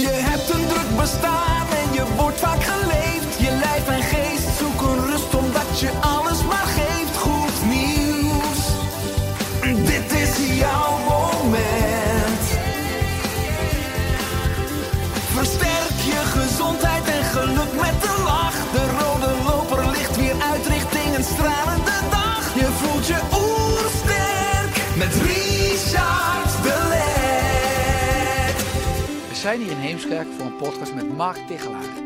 Je hebt een druk bestaan en je wordt vaak geleefd. Je lijf en geest zoeken rust omdat je alles maar geeft. Goed nieuws, dit is jouw zijn hier in Heemskerk voor een podcast met Mark Tichelaar.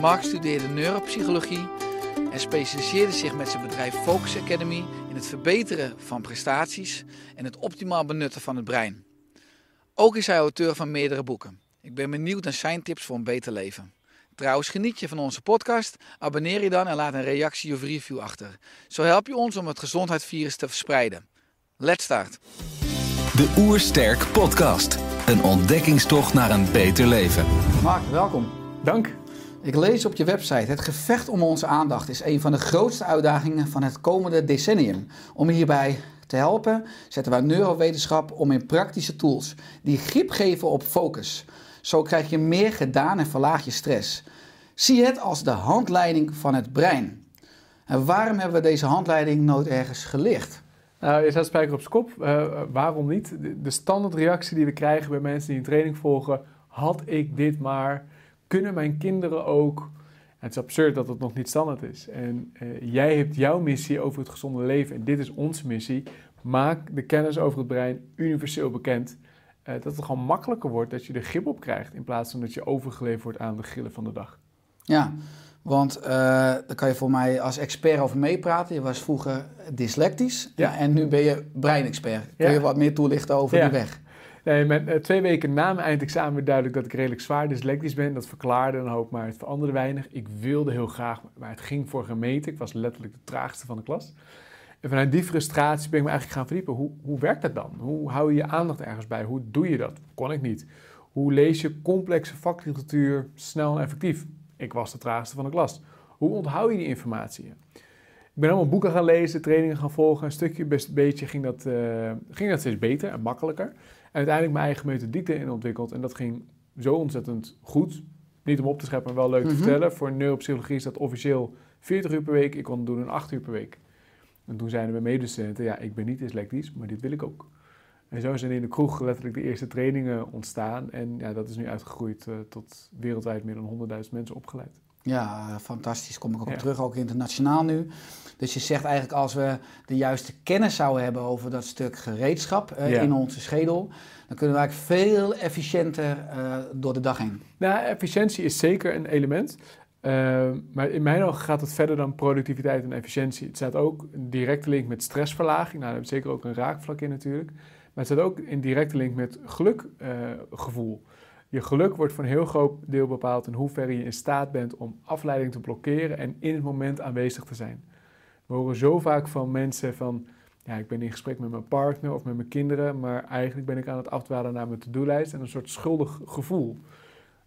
Mark studeerde neuropsychologie en specialiseerde zich met zijn bedrijf Focus Academy in het verbeteren van prestaties en het optimaal benutten van het brein. Ook is hij auteur van meerdere boeken. Ik ben benieuwd naar zijn tips voor een beter leven. Trouwens, geniet je van onze podcast? Abonneer je dan en laat een reactie of review achter. Zo help je ons om het gezondheidsvirus te verspreiden. Let's start! De Oersterk Podcast. Een ontdekkingstocht naar een beter leven. Mark, welkom. Dank. Ik lees op je website: Het gevecht om onze aandacht is een van de grootste uitdagingen van het komende decennium. Om hierbij te helpen zetten wij neurowetenschap om in praktische tools die grip geven op focus. Zo krijg je meer gedaan en verlaag je stress. Zie het als de handleiding van het brein. En waarom hebben we deze handleiding nooit ergens gelicht? Nou, je staat spijker op zijn kop. Eh, waarom niet? De, de standaardreactie die we krijgen bij mensen die een training volgen: had ik dit maar? Kunnen mijn kinderen ook? En het is absurd dat het nog niet standaard is. En eh, jij hebt jouw missie over het gezonde leven en dit is onze missie. Maak de kennis over het brein universeel bekend. Eh, dat het gewoon makkelijker wordt dat je er grip op krijgt in plaats van dat je overgeleverd wordt aan de grillen van de dag. Ja, want uh, daar kan je voor mij als expert over meepraten. Je was vroeger dyslectisch Ja. en nu ben je breinexpert. Kun je wat meer toelichten over die weg? Nee, met, eh, twee weken na mijn eindexamen werd duidelijk dat ik redelijk zwaar dyslectisch ben. Dat verklaarde een hoop, maar het veranderde weinig. Ik wilde heel graag, maar het ging voor gemeten. Ik was letterlijk de traagste van de klas. En vanuit die frustratie ben ik me eigenlijk gaan verdiepen. Hoe, hoe werkt dat dan? Hoe hou je je aandacht ergens bij? Hoe doe je dat? Kon ik niet. Hoe lees je complexe vakliteratuur snel en effectief? Ik was de traagste van de klas. Hoe onthoud je die informatie? Ik ben allemaal boeken gaan lezen, trainingen gaan volgen. Een stukje best beetje ging dat, eh, ging dat steeds beter en makkelijker. En uiteindelijk mijn eigen methodiek erin ontwikkeld. En dat ging zo ontzettend goed. Niet om op te scheppen, maar wel leuk Mhm. te vertellen. Voor neuropsychologie is dat officieel 40 uur per week. Ik kon het doen in 8 uur per week. En toen zeiden mijn medestudenten, ja, ik ben niet dyslectisch, maar dit wil ik ook. En zo zijn in de kroeg letterlijk de eerste trainingen ontstaan. En ja, dat is nu uitgegroeid eh, tot wereldwijd meer dan 100.000 mensen opgeleid. Ja, fantastisch. Kom ik ook Ja. op terug, ook internationaal nu. Dus je zegt eigenlijk als we de juiste kennis zouden hebben over dat stuk gereedschap eh, Ja. in onze schedel, dan kunnen we eigenlijk veel efficiënter eh, door de dag heen. Nou, efficiëntie is zeker een element. Maar in mijn ogen gaat het verder dan productiviteit en efficiëntie. Het staat ook een directe link met stressverlaging. Nou, daar heb je zeker ook een raakvlak in natuurlijk. Maar het staat ook in directe link met gelukgevoel. je geluk wordt voor een heel groot deel bepaald in hoeverre je in staat bent om afleiding te blokkeren en in het moment aanwezig te zijn. We horen zo vaak van mensen van, ja, ik ben in gesprek met mijn partner of met mijn kinderen, maar eigenlijk ben ik aan het afdwalen naar mijn to-do-lijst en een soort schuldig gevoel.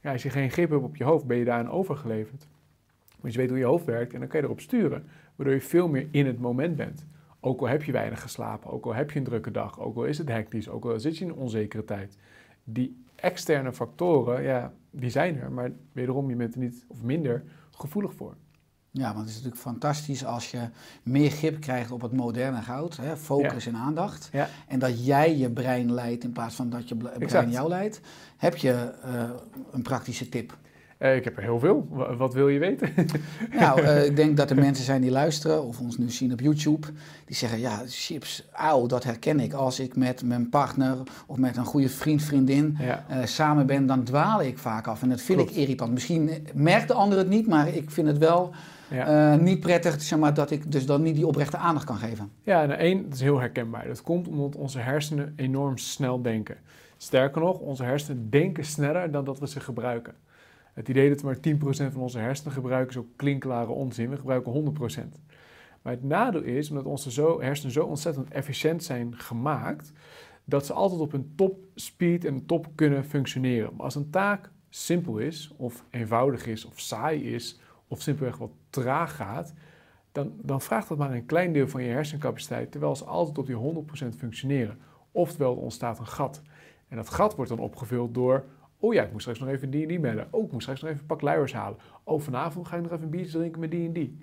Ja, als je geen grip hebt op je hoofd, ben je daaraan overgeleverd. Maar je weet hoe je hoofd werkt, en dan kan je erop sturen. Waardoor je veel meer in het moment bent. Ook al heb je weinig geslapen, ook al heb je een drukke dag, ook al is het hectisch, ook al zit je in een onzekere tijd. Die externe factoren, ja, die zijn er, maar wederom, je bent er niet of minder gevoelig voor. Ja, want het is natuurlijk fantastisch als je meer grip krijgt op het moderne goud, hè, focus en aandacht. Ja. En dat jij je brein leidt in plaats van dat je brein Exact. jou leidt. Heb je eh, een praktische tip? Eh, ik heb er heel veel. Wa- Wat wil je weten? Nou, eh, ik denk dat er mensen zijn die luisteren of ons nu zien op YouTube. Die zeggen, ja, chips, auw, dat herken ik. Als ik met mijn partner of met een goede vriend, vriendin ja. eh, samen ben, dan dwaal ik vaak af. En dat vind Klopt. ik irritant. Misschien merkt de ander het niet, maar ik vind het wel Ja. niet prettig zeg maar, dat ik dus dan niet die oprechte aandacht kan geven. Ja, nou één, dat is heel herkenbaar. Dat komt omdat onze hersenen enorm snel denken. Sterker nog, onze hersenen denken sneller dan dat we ze gebruiken. Het idee dat maar 10% van onze hersenen gebruiken is ook klinkklare onzin. We gebruiken 100%. Maar het nadeel is, omdat onze zo, hersenen zo ontzettend efficiënt zijn gemaakt, dat ze altijd op hun top speed en top kunnen functioneren. Maar als een taak simpel is, of eenvoudig is, of saai is, of simpelweg wat traag gaat, dan, dan vraagt dat maar een klein deel van je hersencapaciteit, terwijl ze altijd op die 100% functioneren. Oftewel, er ontstaat een gat. En dat gat wordt dan opgevuld door, oh ja, ik moet straks nog even die en die bellen. Oh, ik moet straks nog even een pak luiers halen. Oh, vanavond ga ik nog even een biertje drinken met die en die.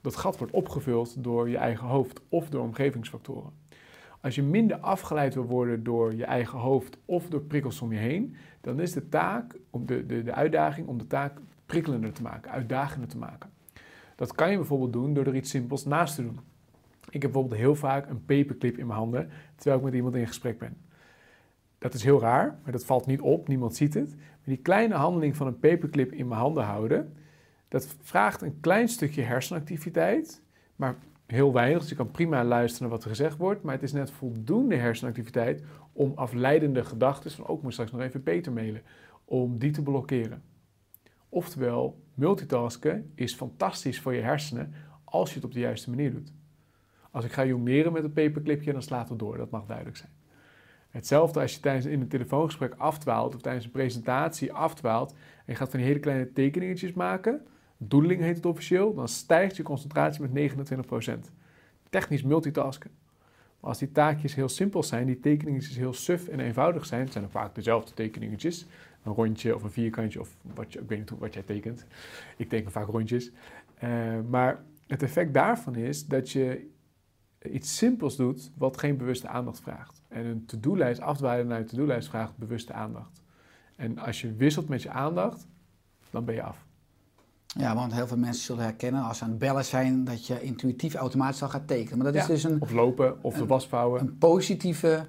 Dat gat wordt opgevuld door je eigen hoofd of door omgevingsfactoren. Als je minder afgeleid wil worden door je eigen hoofd of door prikkels om je heen, dan is de taak, de, de, de uitdaging om de taak prikkelender te maken, uitdagender te maken. Dat kan je bijvoorbeeld doen door er iets simpels naast te doen. Ik heb bijvoorbeeld heel vaak een paperclip in mijn handen terwijl ik met iemand in gesprek ben. Dat is heel raar, maar dat valt niet op, niemand ziet het. Maar die kleine handeling van een paperclip in mijn handen houden, dat vraagt een klein stukje hersenactiviteit, maar heel weinig. Dus je kan prima luisteren naar wat er gezegd wordt, maar het is net voldoende hersenactiviteit om afleidende gedachten, van ook oh, moet straks nog even Peter mailen, om die te blokkeren. Oftewel, multitasken is fantastisch voor je hersenen als je het op de juiste manier doet. Als ik ga jongeren met een paperclipje, dan slaat het door. Dat mag duidelijk zijn. Hetzelfde als je tijdens in een telefoongesprek afdwaalt of tijdens een presentatie afdwaalt en je gaat van die hele kleine tekeningetjes maken, doedeling heet het officieel, dan stijgt je concentratie met 29%. Technisch multitasken. Maar als die taakjes heel simpel zijn, die tekeningetjes heel suf en eenvoudig zijn, het zijn ook vaak dezelfde tekeningetjes, een rondje of een vierkantje of wat je, ik weet niet wat jij tekent. Ik teken vaak rondjes. Uh, maar het effect daarvan is dat je iets simpels doet wat geen bewuste aandacht vraagt. En een to-do-lijst afdwalen naar een to-do-lijst vraagt bewuste aandacht. En als je wisselt met je aandacht, dan ben je af. Ja, want heel veel mensen zullen herkennen als ze aan het bellen zijn dat je intuïtief automatisch al gaat tekenen. Maar dat is dus een, of lopen of de was vouwen. Een positieve,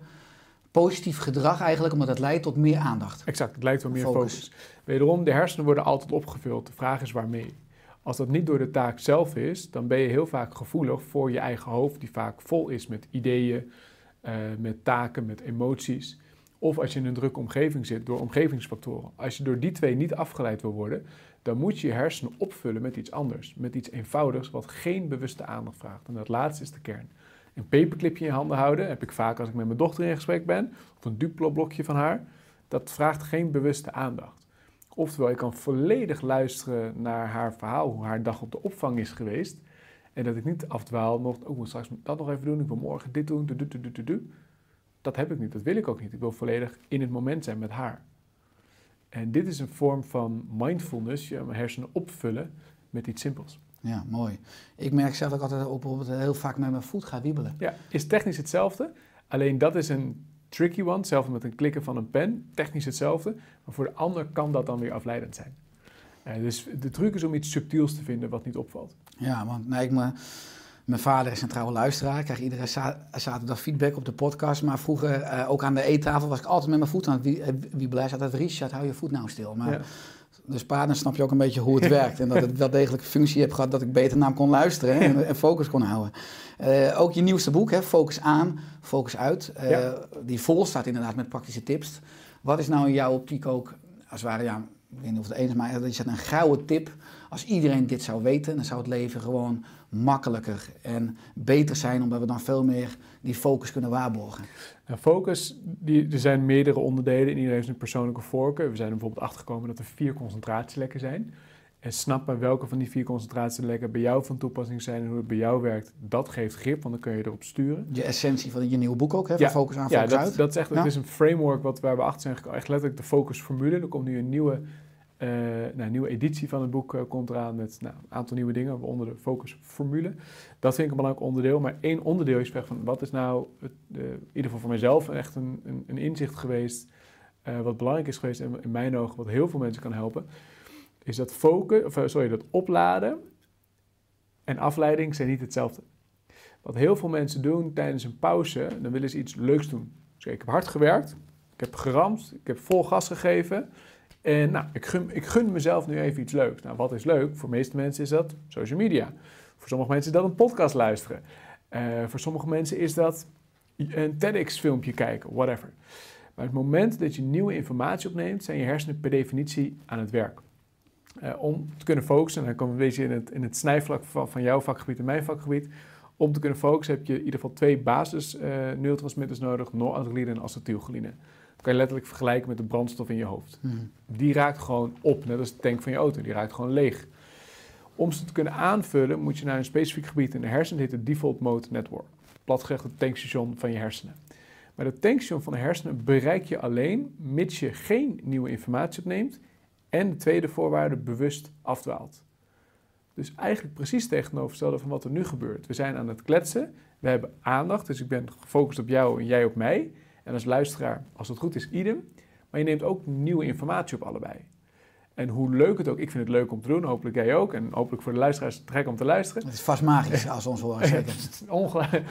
positief gedrag eigenlijk, omdat het leidt tot meer aandacht. Exact, het leidt tot meer focus. focus. Wederom, de hersenen worden altijd opgevuld. De vraag is waarmee. Als dat niet door de taak zelf is, dan ben je heel vaak gevoelig voor je eigen hoofd, die vaak vol is met ideeën, uh, met taken, met emoties. Of als je in een drukke omgeving zit, door omgevingsfactoren. Als je door die twee niet afgeleid wil worden, dan moet je je hersenen opvullen met iets anders. Met iets eenvoudigs wat geen bewuste aandacht vraagt. En dat laatste is de kern. Een paperclipje in je handen houden heb ik vaak als ik met mijn dochter in gesprek ben. Of een Duplo-blokje van haar. Dat vraagt geen bewuste aandacht. Oftewel, ik kan volledig luisteren naar haar verhaal, hoe haar dag op de opvang is geweest. En dat ik niet afdwaal, nog, oh, ik moet straks dat nog even doen, ik wil morgen dit doen, du, du, du, du, Dat heb ik niet, dat wil ik ook niet. Ik wil volledig in het moment zijn met haar. En dit is een vorm van mindfulness, je hersenen opvullen met iets simpels. Ja, mooi. Ik merk zelf ook altijd op, bijvoorbeeld heel vaak met mijn voet ga wiebelen. Ja, is technisch hetzelfde. Alleen dat is een tricky one, zelfs met een klikken van een pen, technisch hetzelfde. Maar voor de ander kan dat dan weer afleidend zijn. Uh, dus de truc is om iets subtiels te vinden wat niet opvalt. Ja, want nee, ik me, mijn vader is een trouwe luisteraar. Ik krijg iedere zaterdag feedback op de podcast. Maar vroeger, uh, ook aan de eettafel, was ik altijd met mijn voet aan het wie, wie blij zat. Dat Richard, hou je voet nou stil. Maar ja. dus dan snap je ook een beetje hoe het werkt. En dat het wel degelijk functie heeft gehad dat ik beter naar hem kon luisteren en, en, focus kon houden. Uh, ook je nieuwste boek, hè, Focus aan, Focus uit. Uh, ja. Die vol staat inderdaad met praktische tips. Wat is nou in jouw optiek ook, als het ware, ja, ik weet niet of het ene is, maar dat is een gouden tip. Als iedereen dit zou weten, dan zou het leven gewoon makkelijker en beter zijn, omdat we dan veel meer die focus kunnen waarborgen. Nou, focus, die, er zijn meerdere onderdelen en iedereen heeft een persoonlijke voorkeur. We zijn er bijvoorbeeld achtergekomen dat er vier concentratielekken zijn. En snappen welke van die vier concentratielekken bij jou van toepassing zijn en hoe het bij jou werkt, dat geeft grip, want dan kun je erop sturen. Je essentie van je nieuwe boek ook, hè? Van focus aan, focus ja, dat, uit. dat is echt, het is een framework wat, waar we achter zijn gekomen. Echt letterlijk de focusformule. Er komt nu een nieuwe, uh, nou, nieuwe editie van het boek uh, komt eraan met nou, een aantal nieuwe dingen, waaronder de focusformule. Dat vind ik een belangrijk onderdeel. Maar één onderdeel is van wat is nou, het, uh, in ieder geval voor mijzelf, echt een, een, een inzicht geweest, wat belangrijk is geweest en in mijn ogen wat heel veel mensen kan helpen is dat focus, of, eh, sorry, dat opladen en afleiding zijn niet hetzelfde. Wat heel veel mensen doen tijdens een pauze, dan willen ze iets leuks doen. Dus ik heb hard gewerkt, ik heb geramd, ik heb vol gas gegeven. En nou, ik gun, ik gun mezelf nu even iets leuks. Nou, wat is leuk? Voor de meeste mensen is dat social media. Voor sommige mensen is dat een podcast luisteren. Uh, voor sommige mensen is dat een TEDx-filmpje kijken, whatever. Maar het moment dat je nieuwe informatie opneemt, zijn je hersenen per definitie aan het werk. Eh, om te kunnen focussen, en dan komen we een beetje in het, in het snijvlak van, van jouw vakgebied en mijn vakgebied. Om te kunnen focussen heb je in ieder geval twee basis uh, neurotransmitters nodig, noradrenaline en acetylcholine. Dat kan je letterlijk vergelijken met de brandstof in je hoofd. Hmm. Die raakt gewoon op, net als de tank van je auto, die raakt gewoon leeg. Om ze te kunnen aanvullen moet je naar een specifiek gebied in de hersenen, dat heet het default mode network. Platgezegd het tankstation van je hersenen. Maar dat tankstation van de hersenen bereik je alleen mits je geen nieuwe informatie opneemt en de tweede voorwaarde bewust afdwaalt. Dus eigenlijk precies tegenovergestelde van wat er nu gebeurt. We zijn aan het kletsen, we hebben aandacht, dus ik ben gefocust op jou en jij op mij. En als luisteraar, als het goed is, idem. Maar je neemt ook nieuwe informatie op allebei. En hoe leuk het ook, ik vind het leuk om te doen, hopelijk jij ook. En hopelijk voor de luisteraars trek om te luisteren. Het is vast magisch als ons horen zeggen. Ongelooflijk.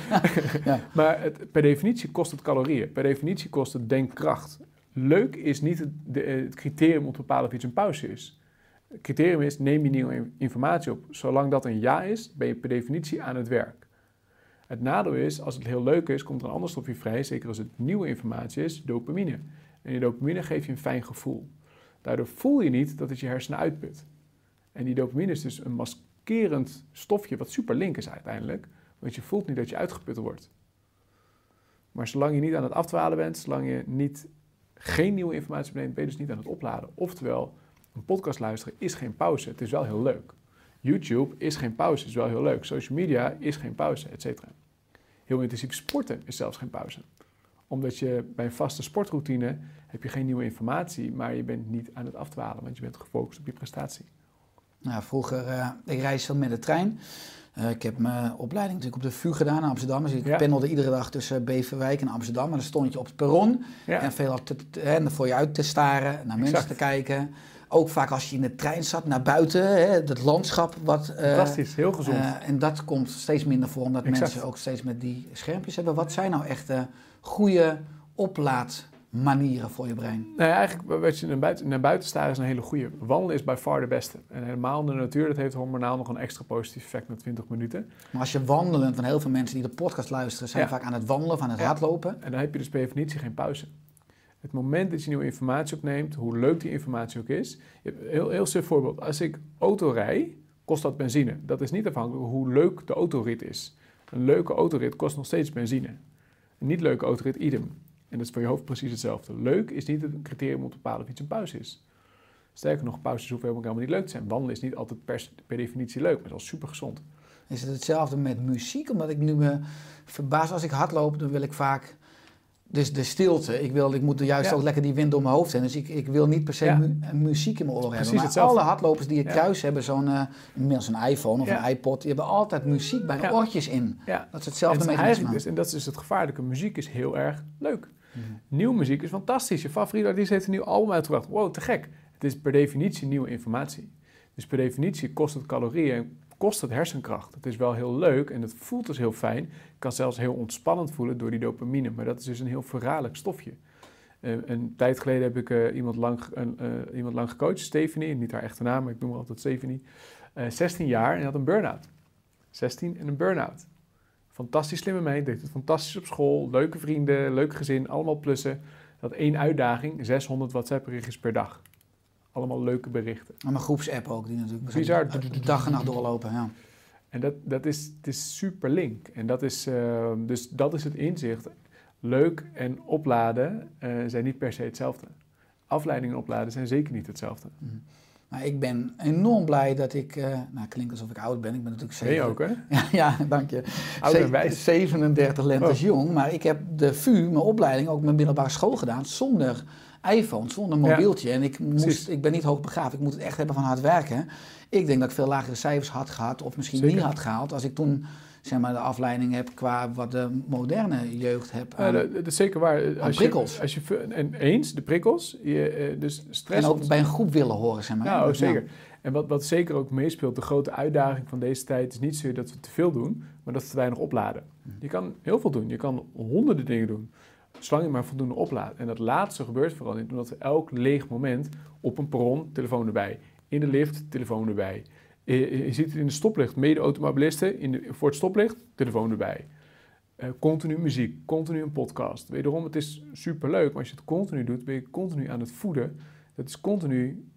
ja. Maar het, per definitie kost het calorieën. Per definitie kost het denkkracht. Leuk is niet het, de, het criterium om te bepalen of iets een pauze is. Het criterium is, neem je nieuwe informatie op. Zolang dat een ja is, ben je per definitie aan het werk. Het nadeel is, als het heel leuk is, komt er een ander stofje vrij, zeker als het nieuwe informatie is, dopamine. En die dopamine geeft je een fijn gevoel. Daardoor voel je niet dat het je hersenen uitput. En die dopamine is dus een maskerend stofje wat super link is uiteindelijk, want je voelt niet dat je uitgeput wordt. Maar zolang je niet aan het afdwalen bent, zolang je niet geen nieuwe informatie neemt, ben je dus niet aan het opladen. Oftewel, een podcast luisteren is geen pauze, het is wel heel leuk. YouTube is geen pauze, is wel heel leuk. Social media is geen pauze, et cetera. Heel intensief sporten is zelfs geen pauze. Omdat je bij een vaste sportroutine heb je geen nieuwe informatie, maar je bent niet aan het afdwalen, want je bent gefocust op je prestatie. Nou, vroeger, uh, ik reis veel met de trein. Uh, ik heb mijn opleiding natuurlijk op de VU gedaan in Amsterdam. Dus ik ja. pendelde iedere dag tussen Beverwijk en Amsterdam. En dan stond je op het perron ja. en veel te, voor je uit te staren, naar mensen te kijken. Ook vaak als je in de trein zat, naar buiten, hè, het landschap. Wat, uh, Fantastisch, heel gezond. Uh, en dat komt steeds minder voor, omdat exact. mensen ook steeds met die schermpjes hebben. Wat zijn nou echt goede oplaadmanieren voor je brein? Ja, eigenlijk wat je naar buiten, naar buiten staren is een hele goede. Wandelen is by far de beste. En helemaal in de natuur, dat heeft hormonaal nog een extra positief effect na 20 minuten. Maar als je wandelen, van heel veel mensen die de podcast luisteren, zijn ja. vaak aan het wandelen of aan het ja. hardlopen. En dan heb je dus per definitie geen pauze. Het moment dat je nieuwe informatie opneemt, hoe leuk die informatie ook is. Heel, heel simpel voorbeeld. Als ik auto rij, kost dat benzine. Dat is niet afhankelijk van hoe leuk de autorit is. Een leuke autorit kost nog steeds benzine. Een niet leuke autorit, idem. En dat is voor je hoofd precies hetzelfde. Leuk is niet het criterium om te bepalen of iets een pauze is. Sterker nog, pauzes hoeven helemaal niet leuk te zijn. Wandelen is niet altijd per, per definitie leuk, maar het is wel super gezond. Is het hetzelfde met muziek? Omdat ik nu me verbaas als ik hardloop, dan wil ik vaak dus de stilte. Ik, wil, ik moet juist ja. ook lekker die wind door mijn hoofd zijn. Dus ik, ik wil niet per se ja. mu muziek in mijn oren Precies hebben. Maar alle hardlopers die ik thuis hebben, zo'n uh, inmiddels een iPhone of een iPod, die hebben altijd muziek bij de oortjes in. Dat is hetzelfde met eigenlijk dus, En dat is dus het gevaarlijke. Muziek is heel erg leuk. Mm. Nieuwe muziek is fantastisch. Je favoriete artiest heeft een nieuw album uitgebracht. Wow, te gek. Het is per definitie nieuwe informatie. Dus per definitie kost het calorieën kost het hersenkracht. Het is wel heel leuk en het voelt dus heel fijn. Het kan zelfs heel ontspannend voelen door die dopamine, maar dat is dus een heel verraderlijk stofje. Uh, een tijd geleden heb ik uh, iemand, lang, uh, iemand lang gecoacht, Stephanie, niet haar echte naam, maar ik noem haar altijd Stephanie. 16 jaar en had een burn-out. 16 en een burn-out. Fantastisch slimme meid, deed het fantastisch op school, leuke vrienden, leuk gezin, allemaal plussen. Dat één uitdaging, 600 WhatsApp-berichtjes per dag allemaal leuke berichten. En mijn groepsapp ook, die natuurlijk Bizar. De dag en nacht doorlopen, ja. En dat, dat is, het is super link. En dat is, uh, dus dat is het inzicht. Leuk en opladen uh, zijn niet per se hetzelfde. Afleidingen opladen zijn zeker niet hetzelfde. Mm. Maar ik ben enorm blij dat ik, uh, nou klinkt alsof ik oud ben, ik ben natuurlijk zeven. Ben je ook hè? Ja, ja dank je. Ouder 37 lentes oh. jong, maar ik heb de VU, mijn opleiding, ook mijn middelbare school gedaan zonder iPhone, zonder mobieltje. Ja, en ik, moest, ik ben niet hoogbegaafd, ik moet het echt hebben van hard werken. Ik denk dat ik veel lagere cijfers had gehad, of misschien Zeker. niet had gehaald, als ik toen zeg maar, de afleiding heb qua wat de moderne jeugd heb. Ja, dat, dat, is zeker waar. Als prikkels. Je, als je, en eens, de prikkels. Je, dus stress. En ook bij een groep willen horen, zeg maar. Nou, zeker. En wat, wat zeker ook meespeelt, de grote uitdaging van deze tijd is niet zozeer dat we te veel doen, maar dat we te weinig opladen. Hm. Je kan heel veel doen. Je kan honderden dingen doen. Zolang je maar voldoende oplaadt. En dat laatste gebeurt vooral niet omdat we elk leeg moment op een perron, telefoon erbij. In de lift, telefoon erbij. Je, je ziet het in de stoplicht, mede-automobilisten in de, voor het stoplicht, telefoon erbij. Uh, continu muziek, continu een podcast. Wederom, het is superleuk, maar als je het continu doet, ben je continu aan het voeden. Dat is continu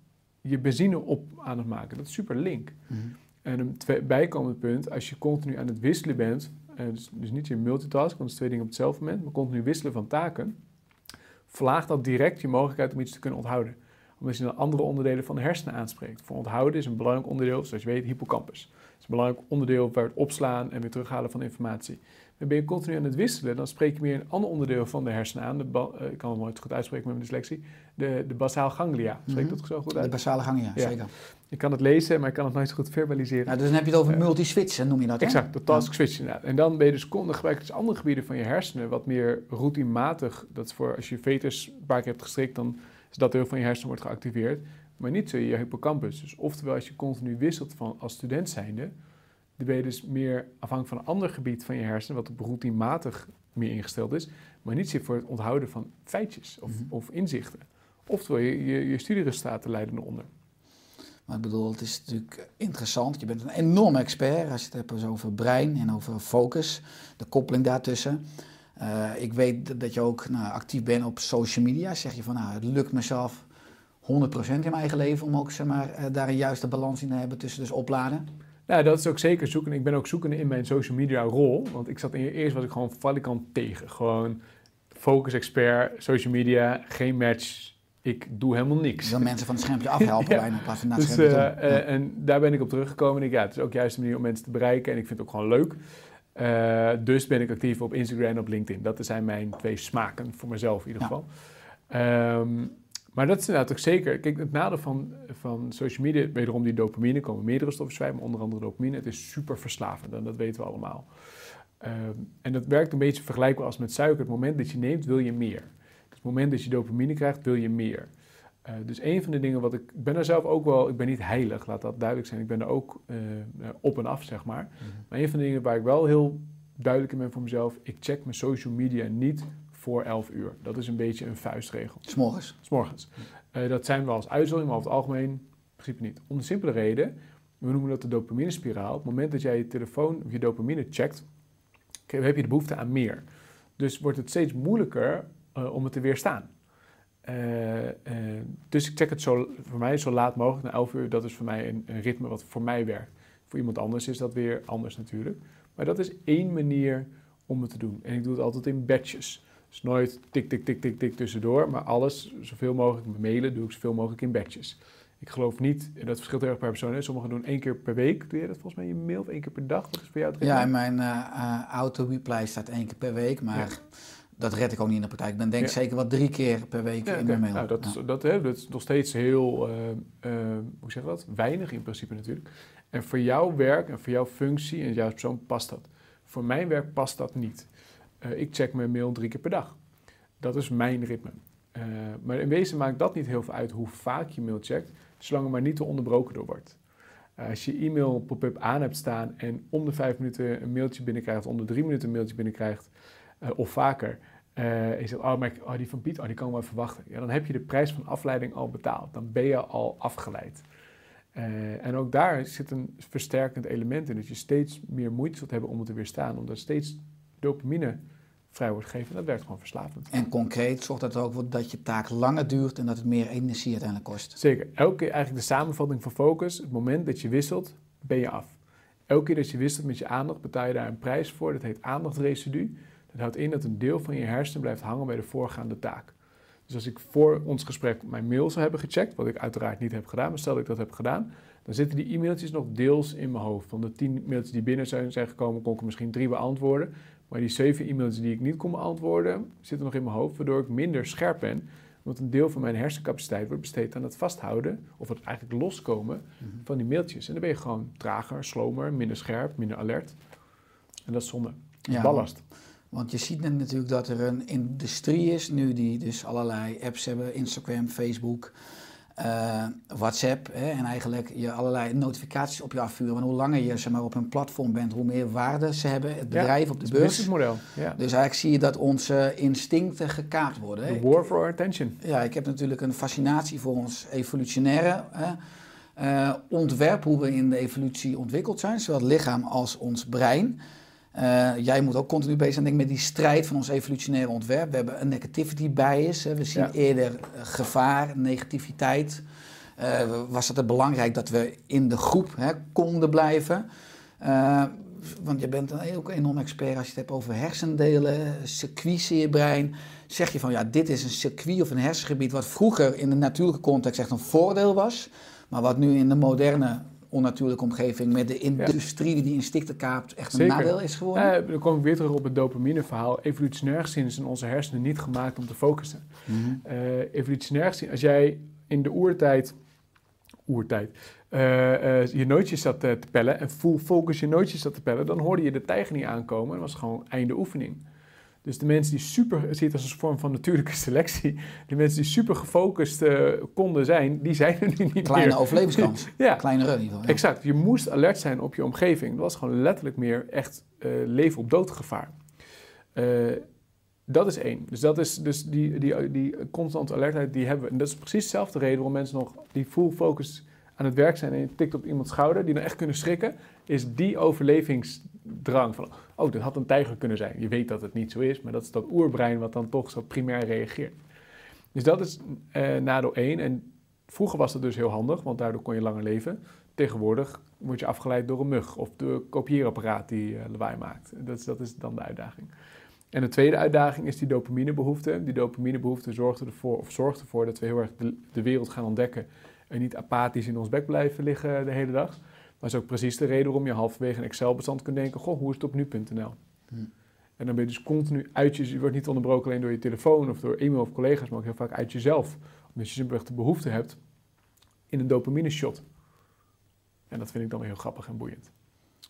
je benzine op aan het maken. Dat is super link. Mhm. En een bijkomend punt, als je continu aan het wisselen bent, eh, dus, dus niet je multitask, want het is twee dingen op hetzelfde moment, maar continu wisselen van taken, verlaagt dat direct je mogelijkheid om iets te kunnen onthouden. Omdat je dan andere onderdelen van de hersenen aanspreekt. Voor onthouden is een belangrijk onderdeel, zoals je weet, hippocampus. Het is een belangrijk onderdeel waar het opslaan en weer terughalen van informatie. Maar ben je continu aan het wisselen, dan spreek je meer een ander onderdeel van de hersenen aan. De eh, ik kan het nooit goed uitspreken met mijn dyslexie. De, de basaal ganglia. Spreek ik Mhm. dat zo goed De uit? basale gangen, ja, zeker. Ik kan het lezen, maar ik kan het nooit zo goed verbaliseren. Nou, dus dan heb je het over Ja. multiswitchen, noem je dat, hè? Exact, de task switch inderdaad. En dan ben je dus kon, dan gebruik je dus andere gebieden van je hersenen, wat meer routinematig. Dat is voor als je fetus een paar keer hebt gestrikt, dan is dat deel van je hersenen wordt geactiveerd. Maar niet zo je hippocampus. Dus oftewel, als je continu wisselt van als student zijnde, dan ben je dus meer afhankelijk van een ander gebied van je hersenen, wat op routinematig meer ingesteld is, maar niet zit voor het onthouden van feitjes of, Mhm. of inzichten. Oftewel, je, je, je studieresultaten leiden eronder. Maar ik bedoel, het is natuurlijk interessant. Je bent een enorm expert als je het hebt dus over brein en over focus, de koppeling daartussen. Eh, ik weet dat- je ook nou, actief bent op social media. Zeg je van, nou, het lukt mezelf 100% in mijn eigen leven om ook zeg maar, eh, daar een juiste balans in te hebben tussen dus opladen. Nou, dat is ook zeker zoeken. Ik ben ook zoekende in mijn social media rol. Want ik zat in, eerst was ik gewoon valikant tegen. Gewoon focus expert, social media, geen match. Ik doe helemaal Ik niks. wil mensen van het schermpje afhelpen Ja. bijna in plaats van naar het Dus, schermpje eh. Ja. en daar ben ik op teruggekomen. En ik, ja, het is ook juist een manier om mensen te bereiken. En ik vind het ook gewoon leuk. Eh, dus ben ik actief op Instagram en op LinkedIn. Dat zijn mijn twee smaken, voor mezelf in ieder Ja. geval. Ehm, maar dat is inderdaad ook zeker. Kijk, het nadeel van, van social media, wederom die dopamine, komen meerdere stoffen vrij, maar onder andere dopamine. Het is super verslavend en dat weten we allemaal. Ehm, en dat werkt een beetje vergelijkbaar als met suiker. Het moment dat je neemt, wil je meer. Dus het moment dat je dopamine krijgt, wil je meer. Eh, dus een van de dingen wat ik... Ik ben er zelf ook wel... Ik ben niet heilig, laat dat duidelijk zijn. Ik ben er ook eh, eh, op en af, zeg maar. Maar een van de dingen waar ik wel heel duidelijk in ben voor mezelf... Ik check mijn social media niet voor 11 uur. Dat is een beetje een vuistregel. S'morgens. S morgens. Eh, dat zijn wel als uitzondering, maar over het algemeen in principe niet. Om de simpele reden, we noemen dat de dopamine-spiraal. Op het moment dat jij je telefoon of je dopamine checkt, heb je de behoefte aan meer. Dus wordt het steeds moeilijker om het te weerstaan. Eh, eh, dus ik check het zo, voor mij zo laat mogelijk, na 11 uur. Dat is voor mij een, een ritme wat voor mij werkt. Voor iemand anders is dat weer anders natuurlijk. Maar dat is één manier om het te doen. En ik doe het altijd in batches. Dus nooit tik, tik, tik, tik, tik tussendoor. Maar alles, zoveel mogelijk mailen, doe ik zoveel mogelijk in batches. Ik geloof niet, en dat verschilt heel erg per persoon. Sommigen doen één keer per week. Doe je dat volgens mij in je mail of één keer per dag? Wat is voor jou het Ja, in mijn eh, eh, auto-reply staat één keer per week, maar dat red ik ook niet in de praktijk. Ik ben denk ik Ja. zeker wel drie keer per week Ja, in mijn mail. Nou, dat, is, dat, hè, dat is nog steeds heel, eh, hoe zeg je dat? Weinig in principe natuurlijk. En voor jouw werk en voor jouw functie en jouw persoon past dat. Voor mijn werk past dat niet. Eh, ik check mijn mail drie keer per dag. Dat is mijn ritme. Maar in wezen maakt dat niet heel veel uit hoe vaak je mail checkt, zolang er maar niet te onderbroken door wordt. Als je e-mail pop-up aan hebt staan en om de vijf minuten een mailtje binnenkrijgt, om de drie minuten een mailtje binnenkrijgt, of vaker, eh, en je zegt, oh, maar ik- oh, die van Piet, oh, die kan ik wel even wachten. Ja, dan heb je de prijs van afleiding al betaald. Dan ben je al afgeleid. Eh, en ook daar zit een versterkend element in. Dat je steeds meer moeite zult hebben om het te weerstaan. Omdat steeds dopamine vrij wordt gegeven. En dat werkt gewoon verslavend. En concreet zorgt dat er ook voor dat je taak langer duurt en dat het meer energie uiteindelijk kost. Zeker. Elke keer eigenlijk de samenvatting van focus. Het moment dat je wisselt, ben je af. Elke keer dat je wisselt met je aandacht, betaal je daar een prijs voor. Dat heet aandachtresidu. Dat houdt in dat een deel van je hersenen blijft hangen bij de voorgaande taak. Dus als ik voor ons gesprek mijn mail zou hebben gecheckt, wat ik uiteraard niet heb gedaan, maar stel dat ik dat heb gedaan, dan zitten die e-mailtjes nog deels in mijn hoofd. Van de tien mailtjes die binnen zijn, zijn gekomen, kon ik er misschien drie beantwoorden. Maar die zeven e-mailtjes die ik niet kon beantwoorden, zitten nog in mijn hoofd, waardoor ik minder scherp ben. Want een deel van mijn hersencapaciteit wordt besteed aan het vasthouden, of het eigenlijk loskomen van die mailtjes. En dan ben je gewoon trager, slomer, minder scherp, minder alert. En dat is zonde. Dat is Ja, ballast. Want je ziet net natuurlijk dat er een industrie is nu die dus allerlei apps hebben, Instagram, Facebook, eh, WhatsApp. Hè, en eigenlijk je allerlei notificaties op je afvuren. Want hoe langer je zeg maar, op een platform bent, hoe meer waarde ze hebben, het Ja, bedrijf op Het de een beurs. businessmodel. Ja. Dus eigenlijk zie je dat onze instincten gekaapt worden. Hè. The war for our attention. Ja, ik heb natuurlijk een fascinatie voor ons evolutionaire hè, eh, ontwerp, hoe we in de evolutie ontwikkeld zijn, zowel het lichaam als ons brein. Eh, jij moet ook continu bezig zijn denk ik, met die strijd van ons evolutionaire ontwerp. We hebben een negativity bias. Hè. We zien Ja. eerder eh, gevaar, negativiteit. eh, was het belangrijk dat we in de groep hè, konden blijven. Uh, want je bent een ook enorm expert als je het hebt over hersendelen, circuits in je brein. Zeg je van ja, dit is een circuit of een hersengebied wat vroeger in de natuurlijke context echt een voordeel was, maar wat nu in de moderne onnatuurlijke omgeving met de industrie die die instincten kaapt echt een nadeel is geworden? Uh, dan kom ik weer terug op het dopamine-verhaal. Evolutionair gezien zijn onze hersenen niet gemaakt om te focussen. Mm -hmm. uh, evolutionair gezien, als jij in de oertijd, oertijd uh, je nootjes zat te pellen en full focus je nootjes zat te pellen, dan hoorde je de tijger niet aankomen. Dat was gewoon einde oefening. Dus de mensen die super, het ziet als een vorm van natuurlijke selectie, die mensen die super gefocust uh, konden zijn, die zijn er nu niet Kleine meer. overlevingskans. ja. Kleine run in ieder geval. Ja. Exact. Je moest alert zijn op je omgeving. Dat was gewoon letterlijk meer echt uh, leven op doodgevaar. Uh, dat is één. Dus, dat is, dus die, die, die constante alertheid, die hebben we. En dat is precies dezelfde reden waarom mensen nog die full focus aan het werk zijn en je tikt op iemands schouder, die dan echt kunnen schrikken, is die overlevingsdrang van, oh, dit had een tijger kunnen zijn. Je weet dat het niet zo is, maar dat is dat oerbrein wat dan toch zo primair reageert. Dus dat is uh, nadeel één. En vroeger was dat dus heel handig, want daardoor kon je langer leven. Tegenwoordig word je afgeleid door een mug of door een kopieerapparaat die uh, lawaai maakt. Dat is, dat is dan de uitdaging. En de tweede uitdaging is die dopaminebehoefte. Die dopaminebehoefte zorgt ervoor, of zorgt ervoor dat we heel erg de, de wereld gaan ontdekken en niet apathisch in ons bek blijven liggen de hele dag. Maar is ook precies de reden waarom je halverwege een Excel-bestand kunt denken: Goh, hoe is het op nu.nl? Hmm. En dan ben je dus continu uit je, je wordt niet onderbroken alleen door je telefoon of door e-mail of collega's, maar ook heel vaak uit jezelf. Omdat je simpelweg de behoefte hebt in een dopamine shot. En dat vind ik dan weer heel grappig en boeiend.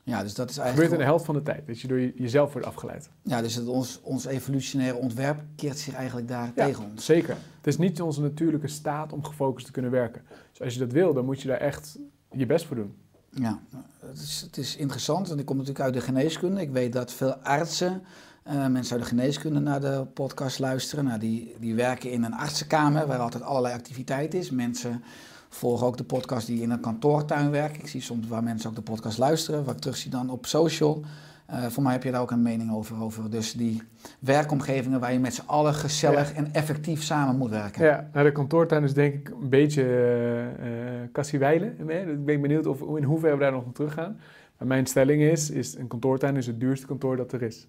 Ja, dus dat is eigenlijk. gebeurt in de helft van de tijd, dat je door je, jezelf wordt afgeleid. Ja, dus het, ons, ons evolutionaire ontwerp keert zich eigenlijk daar ja, tegen ons. Zeker. Het is niet onze natuurlijke staat om gefocust te kunnen werken. Dus als je dat wil, dan moet je daar echt je best voor doen. Ja, het is, het is interessant, want ik kom natuurlijk uit de geneeskunde. Ik weet dat veel artsen, uh, mensen uit de geneeskunde naar de podcast luisteren. Nou, die, die werken in een artsenkamer waar altijd allerlei activiteit is. Mensen volgen ook de podcast die in een kantoortuin werken. Ik zie soms waar mensen ook de podcast luisteren, wat ik terugzie dan op social. Uh, voor mij heb je daar ook een mening over, over. Dus die werkomgevingen waar je met z'n allen gezellig ja. en effectief samen moet werken. Ja, nou de kantoortuin is denk ik een beetje uh, kassiewijlen. Ik ben benieuwd of, in hoeverre we daar nog op terug gaan. Maar mijn stelling is, is een kantoortuin is het duurste kantoor dat er is.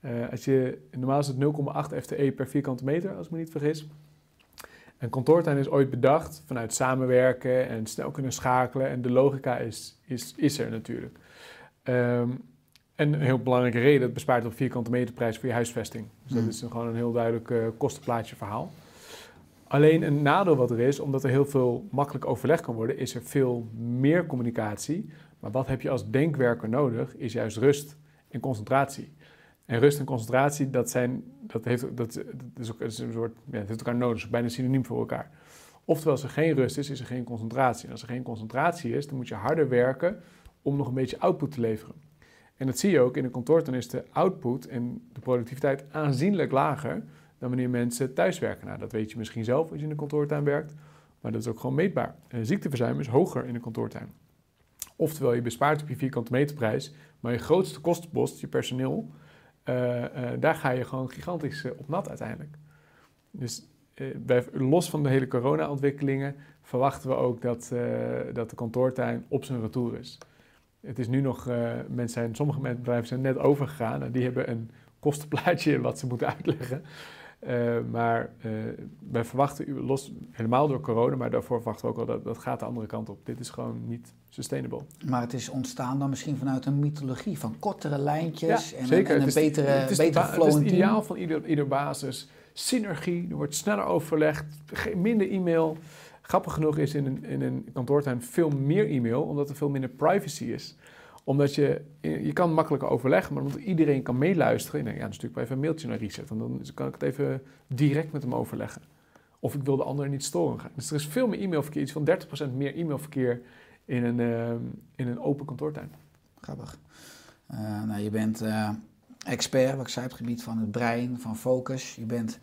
Uh, als je, normaal is het 0,8 FTE per vierkante meter, als ik me niet vergis. Een kantoortuin is ooit bedacht vanuit samenwerken en snel kunnen schakelen. En de logica is, is, is er natuurlijk. Um, en een heel belangrijke reden, het bespaart op vierkante meterprijs voor je huisvesting. Dus dat is een, gewoon een heel duidelijk uh, kostenplaatje verhaal. Alleen een nadeel wat er is, omdat er heel veel makkelijk overleg kan worden, is er veel meer communicatie. Maar wat heb je als denkwerker nodig, is juist rust en concentratie. En rust en concentratie, dat, zijn, dat, heeft, dat, dat is ook dat is een soort, ja, dat heeft elkaar nodig, is bijna synoniem voor elkaar. Oftewel, als er geen rust is, is er geen concentratie. En als er geen concentratie is, dan moet je harder werken om nog een beetje output te leveren. En dat zie je ook in de kantoor, is de output en de productiviteit aanzienlijk lager dan wanneer mensen thuiswerken. Nou, dat weet je misschien zelf als je in de kantoortuin werkt, maar dat is ook gewoon meetbaar. En ziekteverzuim is hoger in de kantoortuin. Oftewel, je bespaart op je vierkante meterprijs, maar je grootste kostenpost, je personeel, uh, uh, daar ga je gewoon gigantisch op nat uiteindelijk. Dus los van de hele corona-ontwikkelingen verwachten we ook dat, dat de kantoortuin op zijn retour is. Het is nu nog, mensen zijn, sommige bedrijven zijn net overgegaan en die hebben een kostenplaatje wat ze moeten uitleggen. Uh, maar uh, wij verwachten, los, helemaal door corona, maar daarvoor verwachten we ook al dat dat gaat de andere kant op. Dit is gewoon niet sustainable. Maar het is ontstaan dan misschien vanuit een mythologie van kortere lijntjes ja, en, een, betere, het is betere flow. Het is het ideaal van ieder, ieder basis. Synergie, er wordt sneller overlegd, minder e-mail. Grappig genoeg is in een, in een kantoortuin veel meer e-mail, omdat er veel minder privacy is omdat je, je kan makkelijker overleggen, maar omdat iedereen kan meeluisteren. Denk, ja, dan stuur even een mailtje naar Reset. En dan kan ik het even direct met hem overleggen. Of ik wil de ander niet storen. Dus er is veel meer e-mailverkeer, iets van 30% meer e-mailverkeer in een, uh, in een open kantoortuin. Grappig. Uh, nou, je bent uh, expert, wat ik zei, op het gebied van het brein, van focus. Je bent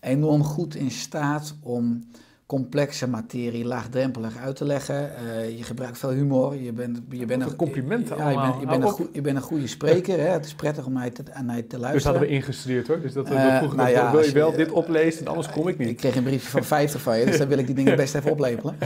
enorm goed in staat om complexe materie laagdrempelig uit te leggen. Eh, je gebruikt veel humor. Je bent, je bent een complimenten ja, je bent, allemaal. je, bent een je bent een goede spreker. Hè? Het is prettig om naar te, naar te Dus luisteren. hadden we ingestudeerd hoor. Dus dat we Eh, vroegen, nou ja, wil je je- wel dit oplezen, anders kom ik Ik niet. kreeg een briefje van 50 van je, dus dan wil ik die dingen best even oplepelen.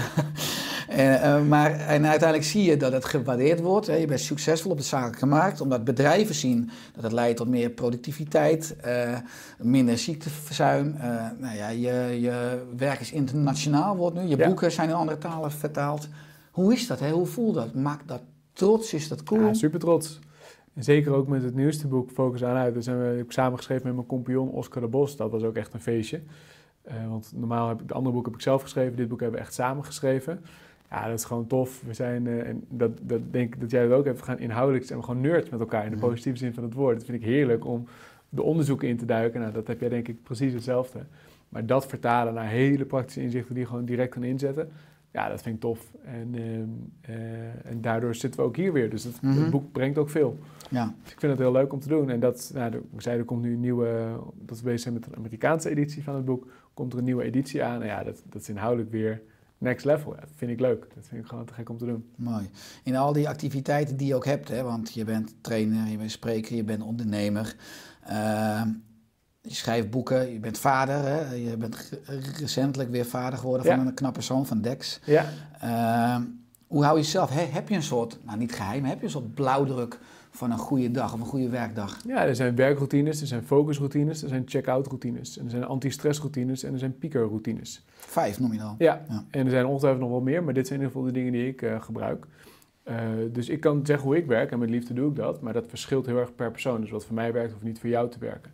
En, eh, maar, en uiteindelijk zie je dat het gewaardeerd wordt. Hè. Je bent succesvol op de zakelijke markt, omdat bedrijven zien dat het leidt tot meer productiviteit, eh, minder ziekteverzuim. Eh, nou ja, je, je werk is internationaal wordt nu, je Ja. boeken zijn in andere talen vertaald. Hoe is dat? Hè? Hoe voelt dat? Maakt dat trots? Is dat cool? Ja, super trots. En zeker ook met het nieuwste boek Focus aan uit. Dat zijn we, ik samengeschreven met mijn compagnon Oscar de Bos. Dat was ook echt een feestje. Want normaal heb ik de andere boek heb ik zelf geschreven. Dit boek hebben we echt samen geschreven. Ja, dat is gewoon tof. We zijn, eh, en dat, dat denk ik dat jij dat ook hebt. We gaan inhoudelijk zijn we gewoon nerds met elkaar in de positieve zin van het woord. Dat vind ik heerlijk om de onderzoeken in te duiken. Nou, dat heb jij denk ik precies hetzelfde. Maar dat vertalen naar hele praktische inzichten die je gewoon direct kan inzetten. Ja, dat vind ik tof. En, ehm, eh, en daardoor zitten we ook hier weer. Dus het, Mhm. het boek brengt ook veel. Ja. Dus ik vind het heel leuk om te doen. En dat, nou, ik zei, er komt nu een nieuwe, dat we bezig zijn met een Amerikaanse editie van het boek. Komt er een nieuwe editie aan. En ja, dat, dat is inhoudelijk weer next level. Dat vind ik leuk. Dat vind ik gewoon te gek om te doen. Mooi. In al die activiteiten die je ook hebt, hè, want je bent trainer, je bent spreker, je bent ondernemer. Ehm, je schrijft boeken, je bent vader. Hè, je bent recentelijk weer vader geworden van een knappe zoon van Dex. Ja, Ehm, hoe hou je jezelf? Heb je een soort, nou niet geheim, heb je een soort blauwdruk van een goede dag of een goede werkdag? ja, er zijn werkroutines, er zijn focusroutines, er zijn check-out routines. En er zijn anti-stressroutines en er zijn piekerroutines. Vijf noem je dan. Ja. Ja. en er zijn ongetwijfeld nog wel meer, maar dit zijn in ieder geval de dingen die ik eh, gebruik. Eh, dus ik kan zeggen hoe ik werk en met liefde doe ik dat, maar dat verschilt heel erg per persoon. Dus wat voor mij werkt, hoeft niet voor jou te werken.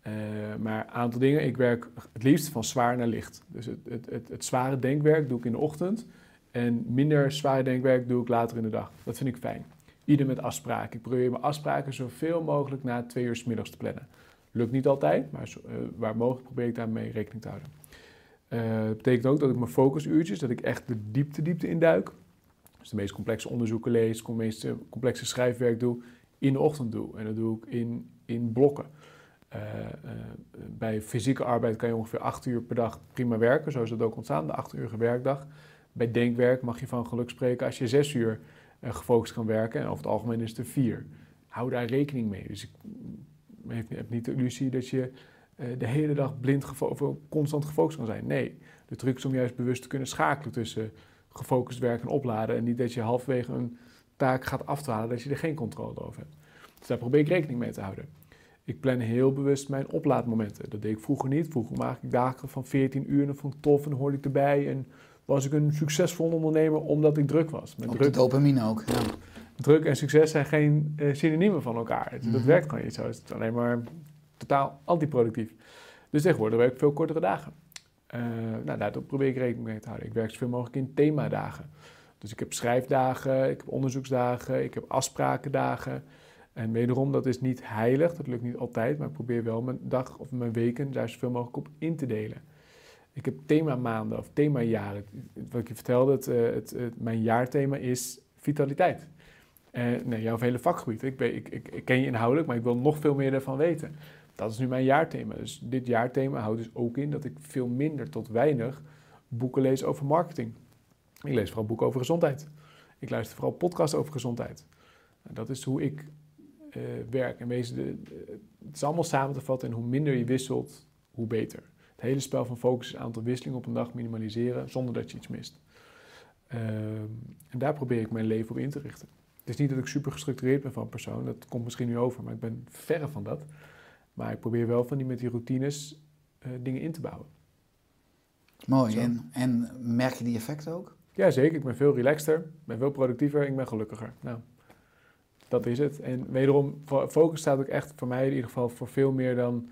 Eh, maar een aantal dingen, ik werk het liefst van zwaar naar licht. Dus het, het, het, het zware denkwerk doe ik in de ochtend en minder zware denkwerk doe ik later in de dag. Dat vind ik fijn. Ieder met afspraken. Ik probeer mijn afspraken zoveel mogelijk na twee uur 's middags te plannen. Lukt niet altijd, maar eh, waar mogelijk probeer ik daarmee rekening te houden. Eh, dat betekent ook dat ik mijn focusuurtjes, dat ik echt de diepte, diepte induik. Dus de meest complexe onderzoeken lees, het meest eh, complexe schrijfwerk doe, in de ochtend doe. En dat doe ik in, in blokken. Eh, eh, bij fysieke arbeid kan je ongeveer acht uur per dag prima werken. Zo is dat ook ontstaan, de acht uurige werkdag. Bij denkwerk mag je van geluk spreken als je zes uur eh, gefocust kan werken. En over het algemeen is het er vier. Hou daar rekening mee. Dus ik heb niet de illusie dat je eh, de hele dag blind of constant gefocust kan zijn. Nee, de truc is om juist bewust te kunnen schakelen tussen gefocust werken en opladen. En niet dat je halverwege een taak gaat afdwalen dat je er geen controle over hebt. Dus daar probeer ik rekening mee te houden. Ik plan heel bewust mijn oplaadmomenten. Dat deed ik vroeger niet. Vroeger maakte ik dagen van 14 uur en dat vond ik tof en hoorde ik erbij. En was ik een succesvol ondernemer omdat ik druk was. Met Op druk, dopamine ook. Ja. druk en succes zijn geen eh, synoniemen van elkaar. Dat Mhm. werkt gewoon niet zo. Het is alleen maar totaal antiproductief. Dus tegenwoordig werk ik veel kortere dagen. Eh, nou, daar probeer ik rekening mee te houden. Ik werk zoveel mogelijk in themadagen. Dus ik heb schrijfdagen, ik heb onderzoeksdagen, ik heb afsprakendagen. En wederom, dat is niet heilig, dat lukt niet altijd, maar ik probeer wel mijn dag of mijn weken daar zoveel mogelijk op in te delen. Ik heb themamaanden of themajaren. Wat ik je vertelde, eh, het, het- mijn jaarthema is vitaliteit. En nee, jouw hele vakgebied. Ik, ben, ik, ik, ken je inhoudelijk, maar ik wil nog veel meer ervan weten. Dat is nu mijn jaarthema. Dus dit jaarthema houdt dus ook in dat ik veel minder tot weinig boeken lees over marketing. Ik lees vooral boeken over gezondheid. Ik luister vooral podcasts over gezondheid. Dat is hoe ik eh, werk. En wezen de- het is allemaal samen te vatten en hoe minder je wisselt, hoe beter. Het hele spel van focus is een aantal wisselingen op een dag minimaliseren zonder dat je iets mist. Ehm, en daar probeer ik mijn leven op in te richten. Het is niet dat ik super gestructureerd ben van persoon, dat komt misschien nu over, maar ik ben verre van dat. Maar ik probeer wel van die met die routines eh, dingen in te bouwen. Mooi. Zo. En, en merk je die effecten ook? Ja, zeker. Ik ben veel relaxter, ik ben veel productiever, ik ben gelukkiger. Nou, dat is het. En wederom, fo- focus staat ook echt voor mij in ieder geval voor veel meer dan...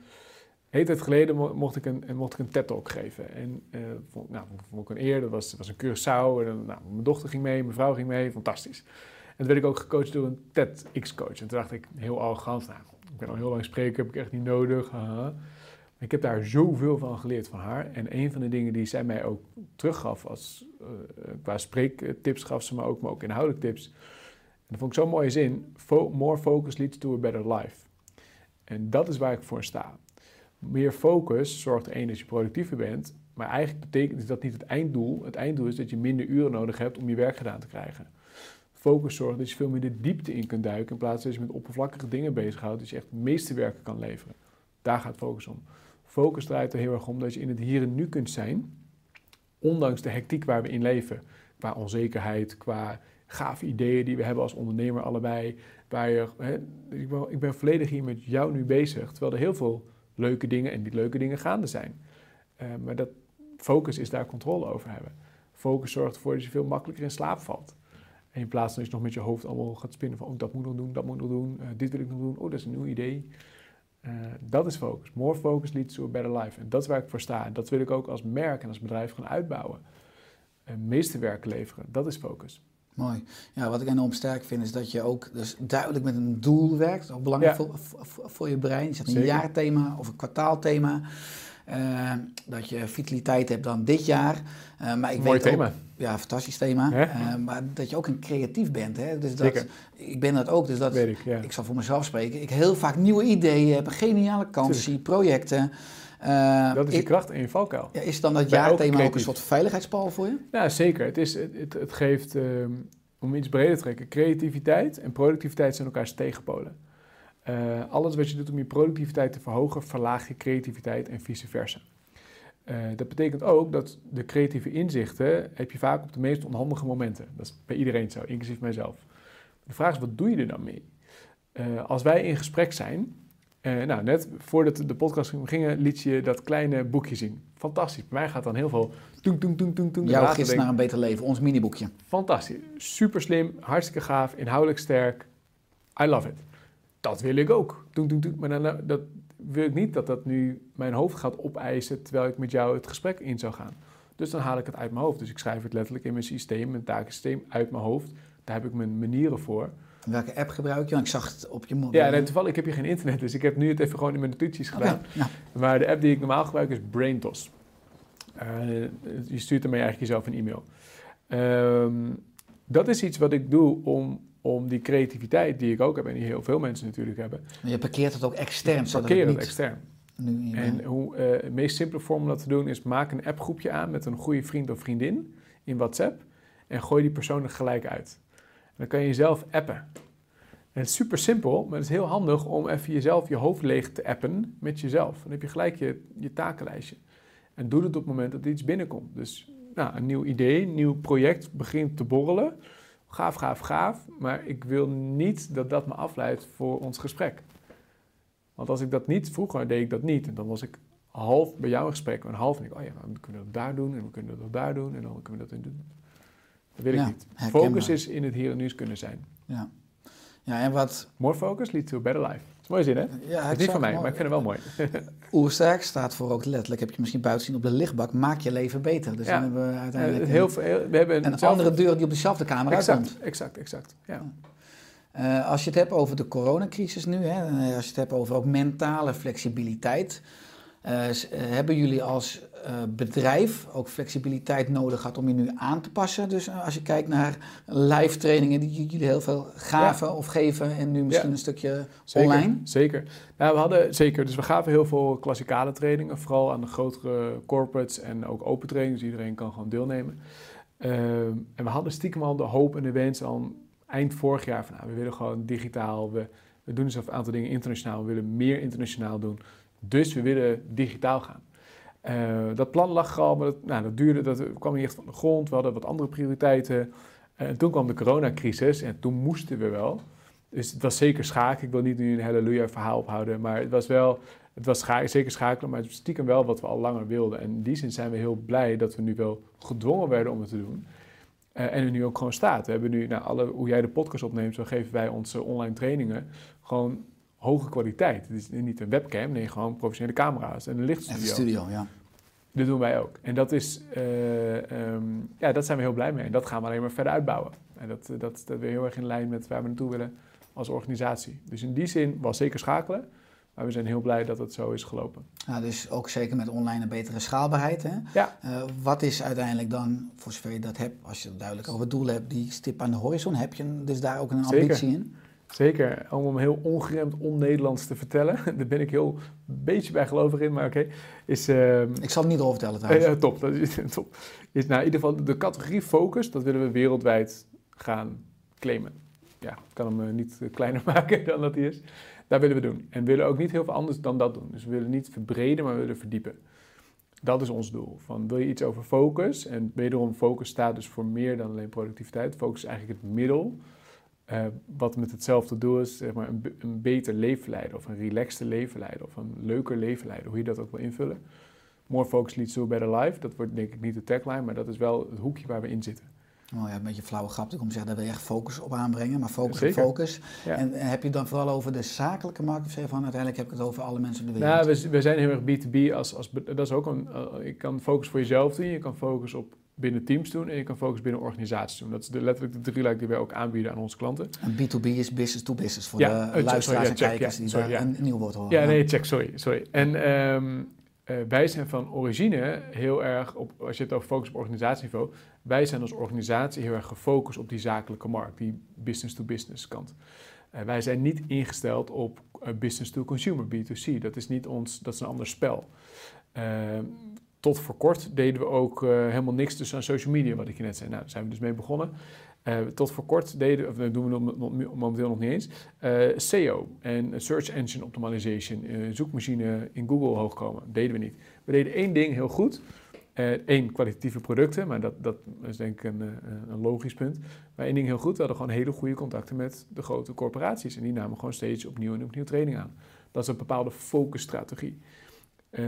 Heet tijd geleden mo- mocht ik een, mocht ik een TED-talk geven. En eh vond, nou, vond ik een eer, dat was, was een Curaçao. En, nou, mijn dochter ging mee, mijn vrouw ging mee, fantastisch. En toen werd ik ook gecoacht door een TEDx-coach. En toen dacht ik, heel arrogant, nou, ik ben al heel lang spreker, heb ik echt niet nodig. ik heb daar zoveel van geleerd van haar. En een van de dingen die zij mij ook teruggaf, als, eh, qua spreektips gaf ze me ook, maar ook inhoudelijk tips. En dat vond ik zo'n mooie zin. More focus leads to a better life. En dat is waar ik voor sta. Meer focus zorgt er één dat je productiever bent, Maar eigenlijk betekent dat niet het einddoel. Het einddoel is dat je minder uren nodig hebt om je werk gedaan te krijgen. Focus zorgt dat je veel meer de diepte in kunt duiken. In plaats van dat je met oppervlakkige dingen bezighoudt. Dat je echt het meeste werken kan leveren. Daar gaat focus om. Focus draait er heel erg om dat je in het hier en nu kunt zijn. Ondanks de hectiek waar we in leven. Qua onzekerheid, qua gave ideeën die we hebben als ondernemer allebei. Waar je, hè, ik, ik ben volledig hier met jou nu bezig. Terwijl er heel veel leuke dingen en niet leuke dingen gaande zijn. Uh, maar dat focus is daar controle over hebben. Focus zorgt ervoor dat je veel makkelijker in slaap valt. En in plaats van dat je nog met je hoofd allemaal gaat spinnen van... oh, dat moet nog doen, dat moet nog doen, uh, dit wil ik nog doen, oh, dat is een nieuw idee. Uh, dat is focus. More focus leads to a better life. En dat is waar ik voor sta. En dat wil ik ook als merk en als bedrijf gaan uitbouwen. meeste werk leveren, dat is focus. Mooi. Ja, wat ik enorm sterk vind is dat je ook dus duidelijk met een doel werkt. Dat is ook belangrijk voor, voor, voor, je brein. Je zet een jaarthema of een kwartaalthema. Uh, dat je vitaliteit hebt dan dit jaar. Uh, maar ik Mooi weet thema. Ook, ja, fantastisch thema. Uh, maar dat je ook een creatief bent. Hè? Dus dat, ik ben dat ook. Dus dat, weet ik, ja. ik zal voor mezelf spreken. Ik heel vaak nieuwe ideeën heb, geniale kansen zie, projecten. dat is je kracht en je valkuil. Ja, is dan dat jaarthema ook een soort veiligheidspal voor je? Ja, zeker. Het, is, het, het geeft, um, om iets breder te trekken, creativiteit en productiviteit zijn elkaars tegenpolen. Uh, alles wat je doet om je productiviteit te verhogen, verlaag je creativiteit en vice versa. Uh, dat betekent ook dat de creatieve inzichten heb je vaak op de meest onhandige momenten. Dat is bij iedereen zo, inclusief mijzelf. De vraag is, wat doe je er dan mee? Uh, als wij in gesprek zijn, nou, net voordat de podcast gingen, liet je dat kleine boekje zien. Fantastisch. Bij mij gaat dan heel veel toeng, toeng, toeng, toeng, toeng. Jouw gids naar een beter leven, ons miniboekje. Fantastisch. Super slim, hartstikke gaaf, inhoudelijk sterk. I love it dat wil ik ook. Doe, doe. Maar dan, dat wil ik niet dat dat nu mijn hoofd gaat opeisen terwijl ik met jou het gesprek in zou gaan. Dus dan haal ik het uit mijn hoofd. Dus ik schrijf het letterlijk in mijn systeem, mijn takensysteem, uit mijn hoofd. Daar heb ik mijn manieren voor. Welke app gebruik je? Want ik zag het op je mobiel. Ja, nee, toevallig, ik heb hier geen internet, dus ik heb nu het even gewoon in mijn notities gedaan. Okay, Maar de app die ik normaal gebruik is BrainTos. Uh, je stuurt ermee eigenlijk jezelf een e-mail. Um, dat is iets wat ik doe om om die creativiteit die ik ook heb en die heel veel mensen natuurlijk hebben. Maar je parkeert het ook extern. Ik parkeer het, het extern. Nu en hoe, uh, de meest simpele vorm om dat te doen is maak een appgroepje aan met een goede vriend of vriendin in WhatsApp en gooi die persoon er gelijk uit. Dan kan je jezelf appen. En het is super simpel, maar het is heel handig om even jezelf je hoofd leeg te appen met jezelf. Dan heb je gelijk je, je takenlijstje. En doe het op het moment dat er iets binnenkomt. Dus nou, een nieuw idee, een nieuw project begint te borrelen gaaf, gaaf, gaaf. Maar ik wil niet dat dat me afleidt voor ons gesprek. Want als ik dat niet, vroeger deed ik dat niet. En dan was ik half bij jou in gesprek. En half en ik, oh ja, dan kunnen we dat daar doen. En dan kunnen we dat daar doen. En dan kunnen we dat in doen. Dat wil ik niet. Focus is in het hier en nu kunnen zijn. Ja. Ja, en wat... More focus leads to a better life. Dat is een mooie zin, hè? Ja, dat is niet van mij, maar ik vind het wel mooi. Oersterk staat voor ook letterlijk, heb je misschien buiten zien op de lichtbak, maak je leven beter. Dus ja. dan hebben we uiteindelijk heel veel, we hebben een, andere deur die op dezelfde kamer exact, uitkomt. Exact, exact, ja. Uh, als je het hebt over de coronacrisis nu, hè, als je het hebt over ook mentale flexibiliteit, uh, hebben jullie als uh, bedrijf ook flexibiliteit nodig gehad om je nu aan te passen? Dus als je kijkt naar live trainingen die jullie heel veel gaven ja. of geven en nu misschien een stukje zeker, online? Zeker. Nou, we hadden zeker. Dus we gaven heel veel klassikale trainingen, vooral aan de grotere corporates en ook open trainingen, dus iedereen kan gewoon deelnemen. Uh, en we hadden stiekem al de hoop en de wens al eind vorig jaar van nou, we willen gewoon digitaal, we, we doen dus een aantal dingen internationaal, we willen meer internationaal doen. Dus we willen digitaal gaan. Uh, dat plan lag al, maar dat, nou, dat duurde, dat kwam niet echt van de grond. We hadden wat andere prioriteiten. En toen kwam de coronacrisis en toen moesten we wel. Dus het was zeker schaken. Ik wil niet nu een halleluja verhaal ophouden, maar het was wel, het was zeker schakelen, maar het was stiekem wel wat we al langer wilden. En in die zin zijn we heel blij dat we nu wel gedwongen werden om het te doen. Uh, en er nu ook gewoon staat. We hebben nu, nou, alle, hoe jij de podcast opneemt, zo geven wij onze online trainingen gewoon hoge kwaliteit. Het is niet een webcam, nee, gewoon professionele camera's en een lichtstudio. Een studio, ja. Dat doen wij ook. En dat, is, uh, um, ja, dat zijn we heel blij mee. En dat gaan we alleen maar verder uitbouwen. En dat, dat, dat weer heel erg in lijn met waar we naartoe willen als organisatie. Dus in die zin was zeker schakelen. Maar we zijn heel blij dat het zo is gelopen. Ja, dus ook zeker met online een betere schaalbaarheid. Hè? Ja. Uh, wat is uiteindelijk dan, voor zover je dat hebt, als je het duidelijk over het doel hebt, die stip aan de horizon, heb je dus daar ook een ambitie zeker. in? Zeker, om heel ongeremd on-Nederlands te vertellen. Daar ben ik heel een beetje bij gelovig in, maar oké. Is, ehm, Ik zal het niet over vertellen trouwens. eh, top, dat is top. Is, nou, in ieder geval de categorie focus, dat willen we wereldwijd gaan claimen. Ja, ik kan hem eh, niet eh, kleiner maken dan dat hij is. Dat willen we doen. En we willen ook niet heel veel anders dan dat doen. Dus we willen niet verbreden, maar we willen verdiepen. Dat is ons doel. Van, wil je iets over focus? En wederom, focus staat dus voor meer dan alleen productiviteit. Focus is eigenlijk het middel eh, wat met hetzelfde doel is, zeg maar, een, een beter leven leiden, of een relaxter leven leiden, of een leuker leven leiden, hoe je dat ook wil invullen. More focus leads to a better life. Dat wordt denk ik niet de tagline, maar dat is wel het hoekje waar we in zitten. Oh ja, een beetje flauwe grap om te zeggen dat we echt focus op aanbrengen, maar focus Zeker. op focus. Ja. En heb je het dan vooral over de zakelijke markt of zeg je van uiteindelijk heb ik het over alle mensen in de wereld? Nou, we, we zijn heel erg B2B als, als dat is ook een, eh, je kan focus voor jezelf doen, je kan focus op binnen teams doen en je kan focus binnen organisaties doen. Dat is de, letterlijk de drie luik die wij ook aanbieden aan onze klanten. En B2B is business to business voor Ja, de sorry, luisteraars ja, en check, kijkers ja, die sorry, daar een nieuw woord horen. Ja, nee, check, sorry. sorry. En ehm, eh, wij zijn van origine heel erg, op, als je het over focus op organisatieniveau, wij zijn als organisatie heel erg gefocust op die zakelijke markt, die business-to-business kant. Eh, wij zijn niet ingesteld op eh, business-to-consumer, B2C. Dat is niet ons, dat is een ander spel. Ehm, tot voor kort deden we ook eh, helemaal niks dus aan social media, wat ik je net zei. Nou, daar zijn we dus mee begonnen. Eh, tot voor kort deden, of dat doen we momenteel nog niet eens, eh, SEO en Search Engine Optimization, zoekmachine in Google hoog komen. Deden we niet. We deden één ding heel goed. Eén, kwalitatieve producten, maar dat, dat is denk ik een, een logisch punt. Maar één ding heel goed, we hadden gewoon hele goede contacten met de grote corporaties. En die namen gewoon steeds opnieuw en opnieuw training aan. Dat is een bepaalde focusstrategie. Eh,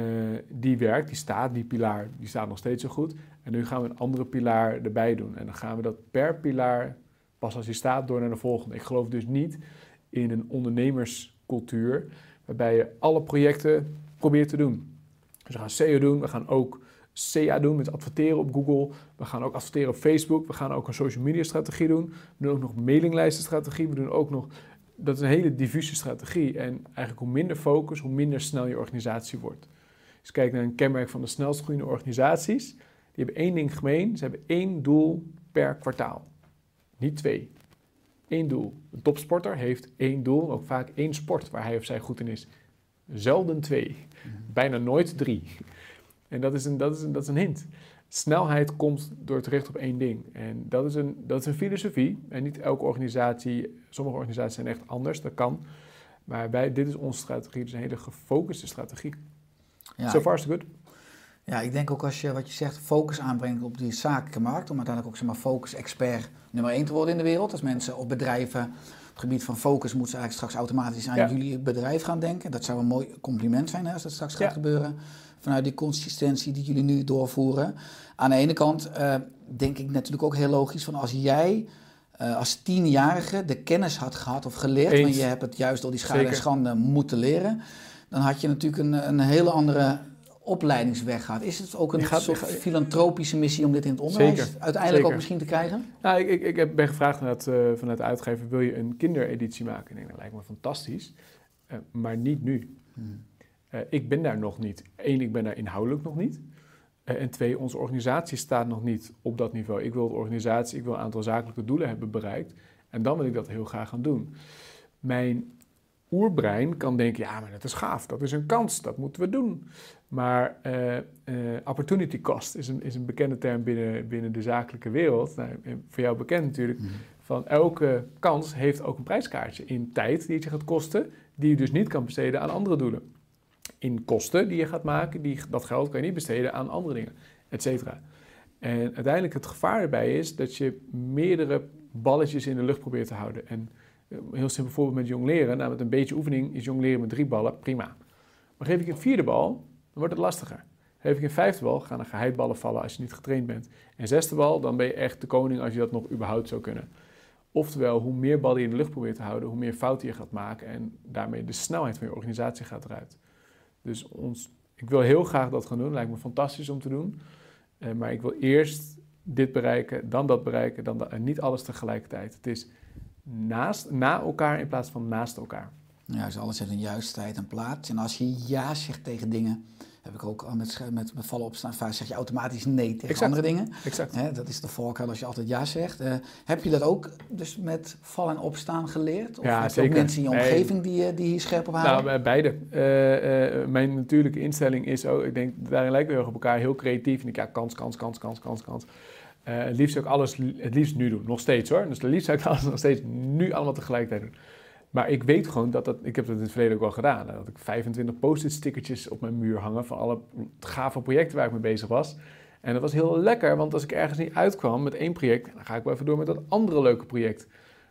die werkt, die staat, die pilaar, die staat nog steeds zo goed. En nu gaan we een andere pilaar erbij doen. En dan gaan we dat per pilaar, pas als die staat, door naar de volgende. Ik geloof dus niet in een ondernemerscultuur, waarbij je alle projecten probeert te doen. Dus we gaan SEO doen, we gaan ook CA doen met adverteren op Google. We gaan ook adverteren op Facebook. We gaan ook een social media strategie doen. We doen ook nog mailinglijstenstrategie. We doen ook nog, dat is een hele diffuse strategie. En eigenlijk hoe minder focus, hoe minder snel je organisatie wordt. Dus kijk naar een kenmerk van de snelst groeiende organisaties. Die hebben één ding gemeen. Ze hebben één doel per kwartaal. Niet twee. Eén doel. Een topsporter heeft één doel, ook vaak één sport waar hij of zij goed in is. Zelden twee. Bijna nooit drie. En dat is een, dat is een, dat is een hint. Snelheid komt door het richten op één ding. En dat is, een, dat is een filosofie. En niet elke organisatie, sommige organisaties zijn echt anders, dat kan. Maar wij, dit is onze strategie, dus een hele gefocuste strategie. Ja, so far so good. Ja, ik denk ook als je wat je zegt, focus aanbrengt op die zakelijke markt, om uiteindelijk ook zeg maar, focus expert nummer 1 te worden in de wereld. Als mensen of bedrijven op het gebied van focus moeten ze eigenlijk straks automatisch aan Ja. jullie bedrijf gaan denken. Dat zou een mooi compliment zijn hè, als dat straks gaat gebeuren. Vanuit die consistentie die jullie nu doorvoeren. Aan de ene kant eh, denk ik natuurlijk ook heel logisch van als jij eh, als tienjarige de kennis had gehad of geleerd, Eens. want je hebt het juist door die schade en schande moeten leren, dan had je natuurlijk een, een hele andere opleidingsweg gehad. Is het ook een gaat- soort gaat- filantropische missie om dit in het onderwijs Zeker, uiteindelijk zeker. ook misschien te krijgen? Nou, ik, ik, ik ben gevraagd vanuit, eh, vanuit de uitgever, wil je een kindereditie maken? Ik denk, dat lijkt me fantastisch, maar niet nu. Eh, ik ben daar nog niet. Eén, ik ben daar inhoudelijk nog niet. Eh, en twee, onze organisatie staat nog niet op dat niveau. Ik wil de organisatie, ik wil een aantal zakelijke doelen hebben bereikt. En dan wil ik dat heel graag gaan doen. Mijn oerbrein kan denken, ja, maar dat is gaaf, dat is een kans, dat moeten we doen. Maar eh, opportunity cost is een, is een bekende term binnen, binnen de zakelijke wereld. Nou, voor jou bekend natuurlijk. Van elke kans heeft ook een prijskaartje in tijd die het je gaat kosten, die je dus niet kan besteden aan andere doelen. In kosten die je gaat maken, die, dat geld kan je niet besteden aan andere dingen, et cetera. En uiteindelijk het gevaar erbij is dat je meerdere balletjes in de lucht probeert te houden. En eh, een heel simpel voorbeeld met jongleren, nou met een beetje oefening is jongleren met drie ballen prima. Maar geef ik een vierde bal, dan wordt het lastiger. Geef ik een vijfde bal, gaan er geheidballen vallen als je niet getraind bent. En zesde bal, dan ben je echt de koning als je dat nog überhaupt zou kunnen. Oftewel, hoe meer ballen je in de lucht probeert te houden, hoe meer fouten je gaat maken en daarmee de snelheid van je organisatie gaat eruit. Dus ons, ik wil heel graag dat gaan doen, lijkt me fantastisch om te doen. Eh, maar ik wil eerst dit bereiken, dan dat bereiken, dan en niet alles tegelijkertijd. Het is naast, na elkaar in plaats van naast elkaar. Juist, alles heeft een juiste tijd en plaats. En als je ja zegt tegen dingen, heb ik ook al met, met, met vallen opstaan. Vaak zeg je automatisch nee tegen Exact. andere dingen. Exact. Hè, dat is de valkuil als je altijd ja zegt. Eh, heb je dat ook dus met vallen en opstaan geleerd? Of Ja, heb je zeker. ook mensen in je Nee. omgeving die, eh, die hier scherp op halen? Nou, beide. Eh, mijn natuurlijke instelling is ook, ik denk, daarin lijken we heel erg op elkaar, heel creatief. En ik, ja, kans, kans, kans, kans, kans, kans. Het liefst ook alles, het liefst nu doen, nog steeds hoor. Dus het liefst zou ik alles nog steeds nu allemaal tegelijkertijd doen. Maar ik weet gewoon dat dat, ik heb dat in het verleden ook wel gedaan. Dat ik 25 post-it stickertjes op mijn muur hangen van alle gave projecten waar ik mee bezig was. En dat was heel lekker, want als ik ergens niet uitkwam met één project, dan ga ik wel even door met dat andere leuke project.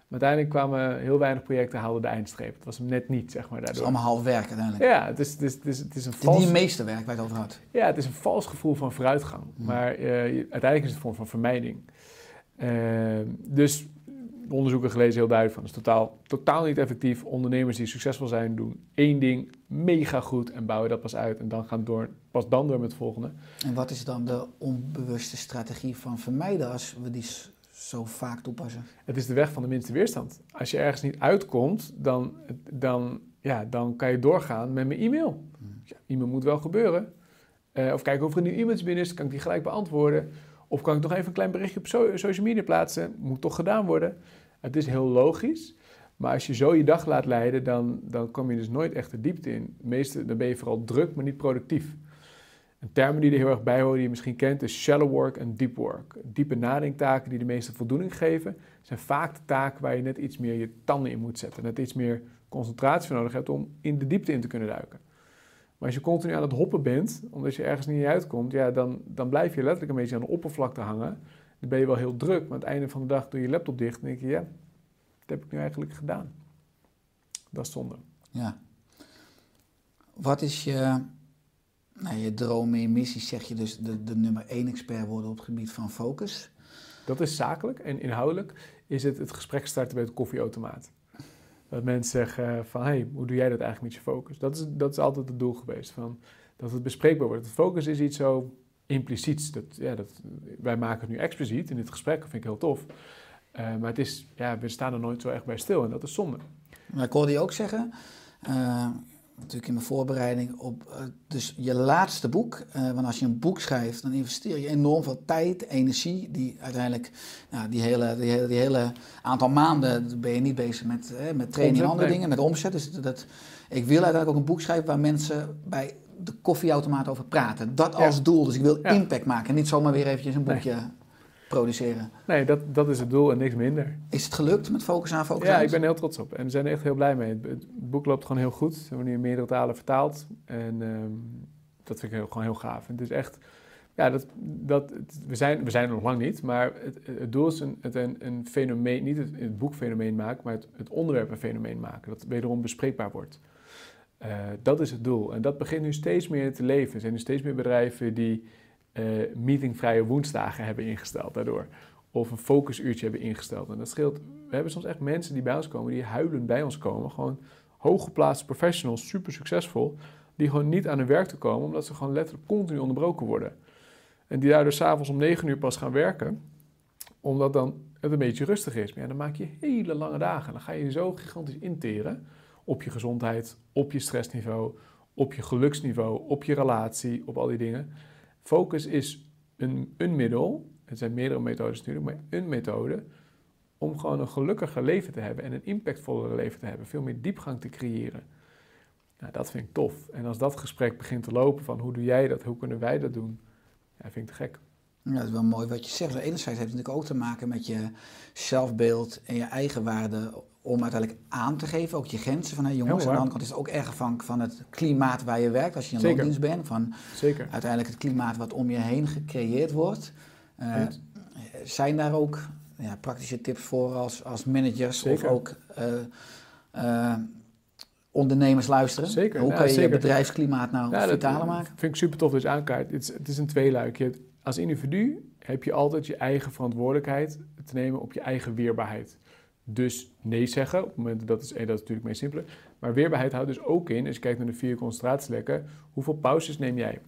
Maar uiteindelijk kwamen heel weinig projecten haalden de eindstreep. Het was hem net niet, zeg maar, dat is daardoor. allemaal half werk uiteindelijk. Ja, het is, het is, het is, het is een Het is niet vals, het meeste werk waar je het over had. ja, het is een vals gevoel van vooruitgang. Hmm. Maar eh, uiteindelijk is het een vorm van vermijding. Eh, dus onderzoeken gelezen heel duidelijk van. Het is totaal, totaal niet effectief. Ondernemers die succesvol zijn doen één ding mega goed en bouwen dat pas uit. En dan gaan door, pas dan door met het volgende. En wat is dan de onbewuste strategie van vermijden als we die zo vaak toepassen? Het is de weg van de minste weerstand. Als je ergens niet uitkomt, dan, dan, ja, dan kan je doorgaan met mijn e-mail. Ja, e-mail moet wel gebeuren. Eh, of kijken of er een nieuw e-mailtje binnen is, kan ik die gelijk beantwoorden. Of kan ik nog even een klein berichtje op so- social media plaatsen? Moet toch gedaan worden. Het is heel logisch. Maar als je zo je dag laat leiden, dan, dan kom je dus nooit echt de diepte in. Meeste, dan ben je vooral druk, maar niet productief. Een termen die er heel erg bij horen, die je misschien kent, is shallow work en deep work. Diepe nadenktaken die de meeste voldoening geven, zijn vaak de taken waar je net iets meer je tanden in moet zetten. Net iets meer concentratie voor nodig hebt om in de diepte in te kunnen duiken. Maar als je continu aan het hoppen bent, omdat je ergens niet uitkomt, ja, dan, dan blijf je letterlijk een beetje aan de oppervlakte hangen. Dan ben je wel heel druk, maar aan het einde van de dag doe je je laptop dicht en denk je, ja, wat heb ik nu eigenlijk gedaan? Dat is zonde. Ja. Wat is je, nou, je droom en je missie, zeg je dus de, de nummer één expert worden op het gebied van focus? Dat is zakelijk en inhoudelijk is het het gesprek starten bij het koffieautomaat. Dat mensen zeggen van, hey, hoe doe jij dat eigenlijk met je focus? Dat is, dat is altijd het doel geweest, van, dat het bespreekbaar wordt. Focus is iets zo impliciets. Dat, ja, dat, wij maken het nu expliciet in dit gesprek, dat vind ik heel tof. Eh, maar het is, ja, we staan er nooit zo echt bij stil en dat is zonde. Maar ik hoorde je ook zeggen, eh, natuurlijk in mijn voorbereiding op eh, dus je laatste boek. want als je een boek schrijft, dan investeer je enorm veel tijd, energie. Die uiteindelijk, nou, die, hele, die, hele, die hele aantal maanden ben je niet bezig met, met training en andere nee. dingen, met omzet. Dus dat, ik wil uiteindelijk ook een boek schrijven waar mensen bij de koffieautomaat over praten. Dat Ja. als doel. Dus ik wil Ja. impact maken en niet zomaar weer eventjes een Nee. boekje produceren. Nee, dat, dat is het doel en niks minder. Is het gelukt met focus aan focus Ja, ik ben heel trots op. En we zijn er echt heel blij mee. Het, het boek loopt gewoon heel goed. We hebben nu in meerdere talen vertaald. En ehm, dat vind ik heel, gewoon heel gaaf. En het is echt... Ja, dat, dat, het- we, zijn, we zijn er nog lang niet. Maar het, het doel is een, het een, een fenomeen... Niet het, het boek fenomeen maken, maar het, het onderwerp een fenomeen maken. Dat wederom bespreekbaar wordt. Eh, dat is het doel. En dat begint nu steeds meer te leven. Er zijn nu steeds meer bedrijven die eh, meetingvrije woensdagen hebben ingesteld daardoor. Of een focusuurtje hebben ingesteld. En dat scheelt. We hebben soms echt mensen die bij ons komen, die huilend bij ons komen. Gewoon hooggeplaatste professionals, super succesvol. Die gewoon niet aan hun werk te komen, omdat ze gewoon letterlijk continu onderbroken worden. En die daardoor s'avonds om 9 uur pas gaan werken, omdat dan het een beetje rustig is. Maar ja, dan maak je hele lange dagen. Dan ga je zo gigantisch interen op je gezondheid, op je stressniveau, op je geluksniveau, op je relatie, op al die dingen. Focus is een, een middel, er zijn meerdere methodes natuurlijk, maar een methode om gewoon een gelukkiger leven te hebben en een impactvoller leven te hebben, veel meer diepgang te creëren. Nou, dat vind ik tof. En als dat gesprek begint te lopen van hoe doe jij dat, hoe kunnen wij dat doen, ja, vind ik te gek. Ja, dat is wel mooi wat je zegt. Enerzijds heeft het natuurlijk ook te maken met je zelfbeeld en je eigen waarde om uiteindelijk aan te geven, ook je grenzen van hé jongens. Heel Aan de andere kant is het ook erg afhankelijk van het klimaat waar je werkt, als je in loondienst bent, van Zeker. uiteindelijk het klimaat wat om je heen gecreëerd wordt. Eh, zijn daar ook ja, praktische tips voor als, als managers Zeker. of ook eh, eh, ondernemers luisteren? Zeker, Hoe ja, kan je je bedrijfsklimaat nou Ja, vitaler maken? vind ik super tof dat je aankaart. Het is, het is een tweeluik. Je hebt- als individu heb je altijd je eigen verantwoordelijkheid te nemen op je eigen weerbaarheid. Dus nee zeggen, op het moment dat is, eh, dat is natuurlijk meest simpele. Maar weerbaarheid houdt dus ook in, als je kijkt naar de vier concentratielekken, hoeveel pauzes neem jij?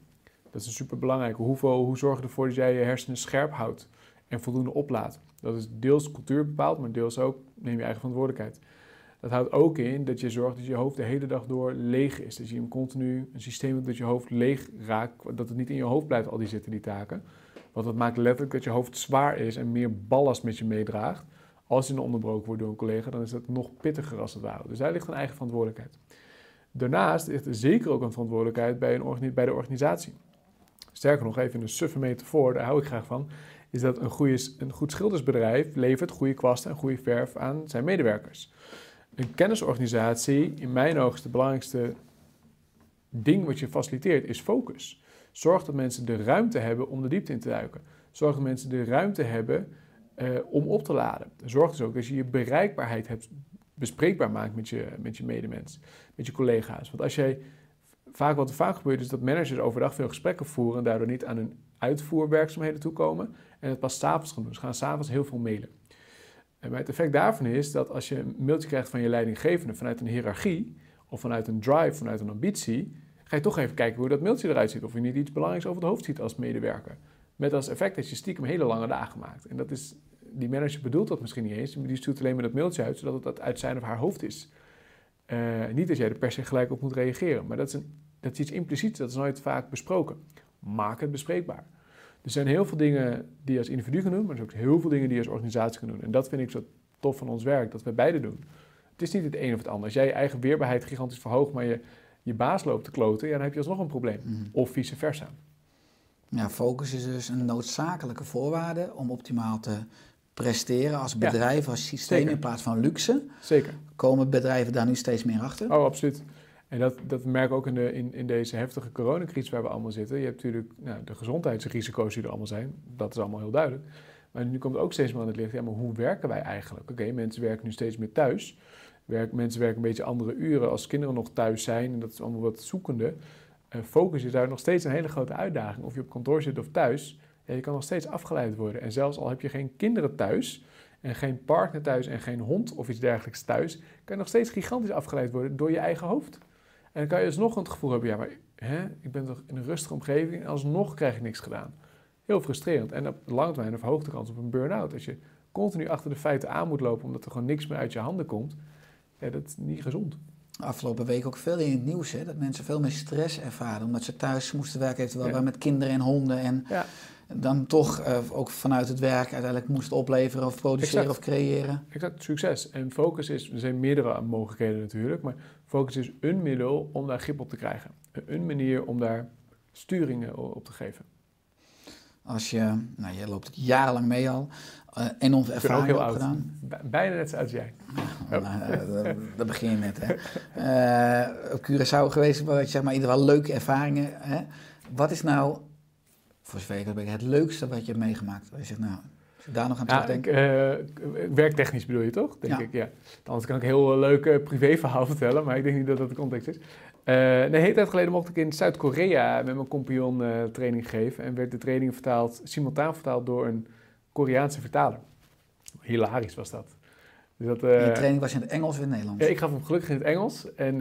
Dat is super belangrijk. Hoe zorg je ervoor dat jij je hersenen scherp houdt en voldoende oplaadt? Dat is deels cultuur bepaald, maar deels ook neem je eigen verantwoordelijkheid. Dat houdt ook in dat je zorgt dat je hoofd de hele dag door leeg is. Dat je hem continu een systeem hebt dat je hoofd leeg raakt, dat het niet in je hoofd blijft, al die zitten, die taken. Want dat maakt letterlijk dat je hoofd zwaar is en meer ballast met je meedraagt. Als je onderbroken wordt door een collega, dan is dat nog pittiger als het ware. Dus daar ligt een eigen verantwoordelijkheid. Daarnaast ligt er zeker ook een verantwoordelijkheid bij, een bij de organisatie. Sterker nog, even een suffe metafoor, daar hou ik graag van, is dat een, een goed schildersbedrijf levert goede kwasten en goede verf aan zijn medewerkers. Een kennisorganisatie, in mijn ogen, het belangrijkste ding wat je faciliteert, is focus. Zorg dat mensen de ruimte hebben om de diepte in te duiken. Zorg dat mensen de ruimte hebben uh, om op te laden. Zorg dus ook dat je je bereikbaarheid hebt, bespreekbaar maakt met je, met je medemens, met je collega's. Want als jij vaak wat er vaak gebeurt, is dat managers overdag veel gesprekken voeren en daardoor niet aan hun uitvoerwerkzaamheden toekomen en het pas s'avonds gaan doen. Ze gaan s'avonds heel veel mailen. En het effect daarvan is dat als je een mailtje krijgt van je leidinggevende vanuit een hiërarchie of vanuit een drive, vanuit een ambitie, ga je toch even kijken hoe dat mailtje eruit ziet. Of je niet iets belangrijks over het hoofd ziet als medewerker. Met als effect dat je stiekem hele lange dagen maakt. En dat is, die manager bedoelt dat misschien niet eens. Die stuurt alleen maar dat mailtje uit, zodat het uit zijn of haar hoofd is. Uh, niet dat jij er per se gelijk op moet reageren. Maar dat is, een, dat is iets impliciets, dat is nooit vaak besproken. Maak het bespreekbaar. Er zijn heel veel dingen die je als individu kan doen, maar er zijn ook heel veel dingen die je als organisatie kan doen. En dat vind ik zo tof van ons werk, dat we beide doen. Het is niet het een of het ander. Als jij je eigen weerbaarheid gigantisch verhoogt, maar je, je baas loopt te kloten, ja, dan heb je alsnog een probleem. Mhm. Of vice versa. Ja, focus is dus een noodzakelijke voorwaarde om optimaal te presteren als bedrijf, als systeem in plaats van luxe. Zeker. Komen bedrijven daar nu steeds meer achter? Oh, absoluut. En dat, dat merk ik ook in, de, in, in deze heftige coronacrisis waar we allemaal zitten. Je hebt natuurlijk nou, de gezondheidsrisico's die er allemaal zijn. Dat is allemaal heel duidelijk. Maar nu komt ook steeds meer aan het licht. Ja, maar hoe werken wij eigenlijk? Oké, mensen werken nu steeds meer thuis. Mensen werken een beetje andere uren als kinderen nog thuis zijn. En dat is allemaal wat zoekende. Uh, focus is daar nog steeds een hele grote uitdaging. Of je op kantoor zit of thuis. Je kan nog steeds afgeleid worden. En zelfs al heb je geen kinderen thuis en geen partner thuis en geen hond of iets dergelijks thuis, kan je nog steeds gigantisch afgeleid worden door je eigen hoofd. En dan kan je alsnog het gevoel hebben, ja, maar hè, ik ben toch in een rustige omgeving en alsnog krijg ik niks gedaan. Heel frustrerend. En op lange termijn verhoogt de kans op een burn-out. Als je continu achter de feiten aan moet lopen omdat er gewoon niks meer uit je handen komt, ja, dat is niet gezond. Afgelopen week ook veel in het nieuws, hè, dat mensen veel meer stress ervaren omdat ze thuis moesten werken, eventueel ja. met kinderen en honden. En ja dan toch uh, ook vanuit het werk uiteindelijk moest opleveren of produceren of creëren. Exact, succes. En focus is, er zijn meerdere mogelijkheden natuurlijk, maar focus is een middel om daar grip op te krijgen. Een manier om daar sturingen op te geven. Als je, nou je loopt jarenlang mee al, uh, enorm ervaring ook heel gedaan. Bijna net zoals jij. Nou, nou, dat, begin je net, hè. Uh, op Curaçao geweest, waar je zeg maar in ieder geval leuke ervaringen. Hè. Wat is nou voor zover ik het leukste wat je hebt meegemaakt? Waar je zegt, nou, als daar nog aan ja, terugdenkt. Uh, werktechnisch bedoel je toch? Denk ik, ja. Anders kan ik een heel leuk privéverhaal vertellen, maar ik denk niet dat dat de context is. Uh, een hele tijd geleden mocht ik in Zuid-Korea met mijn compagnon uh, training geven. En werd de training vertaald, simultaan vertaald door een Koreaanse vertaler. Hilarisch was dat. Dus dat je training was in het Engels of in het Nederlands? Ja, ik gaf hem gelukkig in het Engels. En,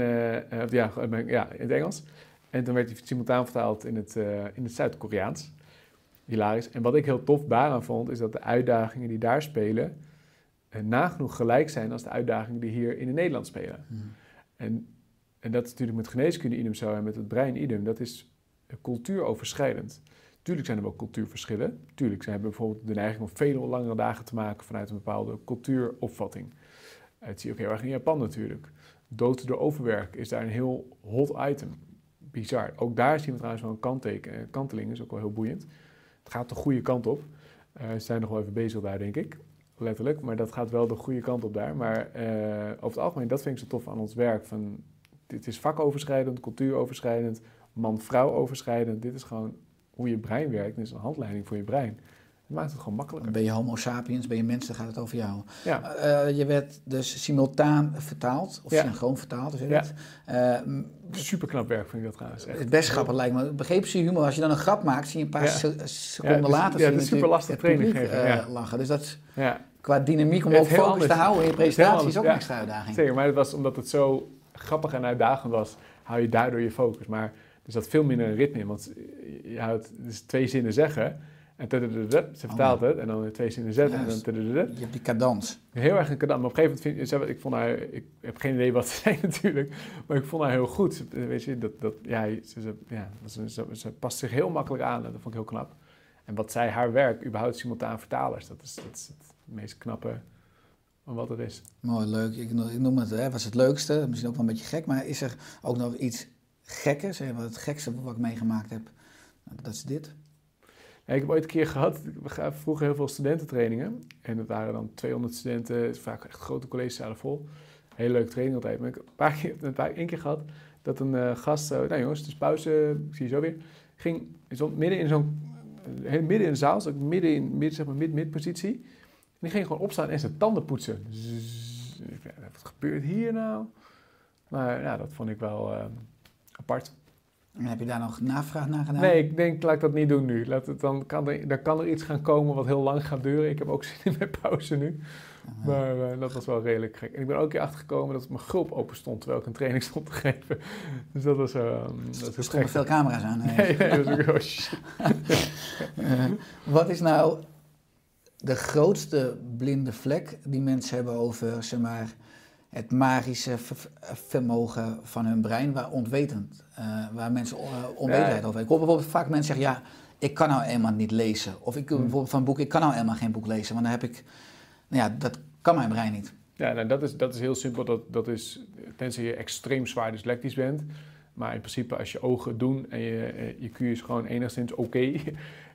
ja, ja, in het Engels. En toen werd hij simultaan vertaald in het, in het Zuid-Koreaans hilarisch. En wat ik heel tof daaraan vond, is dat de uitdagingen die daar spelen eh, nagenoeg gelijk zijn als de uitdagingen die hier in het Nederland spelen. Hmm. En, en dat is natuurlijk met geneeskunde idem zo en met het brein idem, dat is cultuuroverschrijdend. Tuurlijk zijn er wel cultuurverschillen. Tuurlijk zijn we bijvoorbeeld de neiging om veel langere dagen te maken vanuit een bepaalde cultuuropvatting. Het zie je ook heel erg in Japan natuurlijk. Dood door overwerk is daar een heel hot item. Bizar. Ook daar zien we trouwens wel een kantteken, kanteling, is ook wel heel boeiend. Het gaat de goede kant op. Uh, ze zijn nog wel even bezig daar, denk ik. Letterlijk. Maar dat gaat wel de goede kant op daar. Maar uh, over het algemeen, dat vind ik zo tof aan ons werk. Van, dit is vakoverschrijdend, cultuuroverschrijdend, man-vrouw overschrijdend. Dit is gewoon hoe je brein werkt. Dit is een handleiding voor je brein maakt het gewoon makkelijker. Ben je homo sapiens, ben je mens, dan gaat het over jou. Ja. Uh, je werd dus simultaan vertaald, of ja. synchroon vertaald, het? Ja. Uh, Super knap werk vind ik dat trouwens. Echt. Het best grappig lijkt me. Begreep ze humor, als je dan een grap maakt, zie je een paar seconden dus, later... Ja, het is super lastig training geven. Uh, lachen. Dus dat qua dynamiek om ook focus te houden in je presentatie is ook een extra uitdaging. Zeker, maar het was omdat het zo grappig en uitdagend was, hou je daardoor je focus. Maar er zat veel minder ritme in, want je houdt dus twee zinnen zeggen... En ze vertaalt het en dan twee zinnen zetten en dan. Je hebt die cadans. Heel erg een cadans. Maar op een gegeven moment vind ik, ik vond haar, ik heb geen idee wat ze zei natuurlijk, maar ik vond haar heel goed. Ze- Weet je, dat, dat, ja, ze, ja, ze, ze, ze past zich heel makkelijk aan en dat vond ik heel knap. En wat zij, haar werk, überhaupt simultaan vertalers, dat is, dat is het meest knappe van wat er is. Mooi, leuk. Ik, no- ik noem het, hè, was het leukste. Misschien ook wel een beetje gek. Maar is er ook nog iets gekkers? Hè, wat het gekste wat ik meegemaakt heb? Nou, Dat is dit. Ja, ik heb ooit een keer gehad, we gaven vroeger heel veel studententrainingen. En dat waren dan 200 studenten, vaak echt grote collegezalen vol. Hele leuke training altijd. Maar ik heb een paar keer, een paar, één keer gehad dat een eh, gast, zo, nou jongens, het is pauze, ik zie je zo weer. Ging stond midden in zo'n, eh, midden in de zaal, ik midden in, midden, zeg maar, mid-mid-positie. En die ging gewoon opstaan en zijn tanden poetsen. Zzz. Wat gebeurt hier nou? Maar ja, dat vond ik wel eh, apart. En heb je daar nog navraag naar gedaan? Nee, ik denk, laat ik dat niet doen nu. Laat het, dan, kan er, dan kan er iets gaan komen wat heel lang gaat duren. Ik heb ook zin in mijn pauze nu. Maar eh, dat was wel redelijk gek. En ik ben ook keer achtergekomen dat mijn gulp open stond terwijl ik een training stond te geven. Dus dat was, eh dat Er stonden veel camera's aan. hè? Nee, nee, dat was ook oh, shit. Eh, wat is nou de grootste blinde vlek die mensen hebben over zeg maar, het magische ver- vermogen van hun brein, waar ontwetend, eh, waar mensen uh, onwetendheid over hebben? Ik hoor bijvoorbeeld vaak mensen zeggen, ja, ik kan nou eenmaal niet lezen. Of ik Hmm. bijvoorbeeld van boek, ik kan nou eenmaal geen boek lezen, want dan heb ik, nou ja, dat kan mijn brein niet. Ja, nou, dat, is, dat is heel simpel. Dat, dat is, tenzij je extreem zwaar dyslectisch bent. Maar in principe als je ogen doen en je, eh, je Q is gewoon enigszins oké. eh,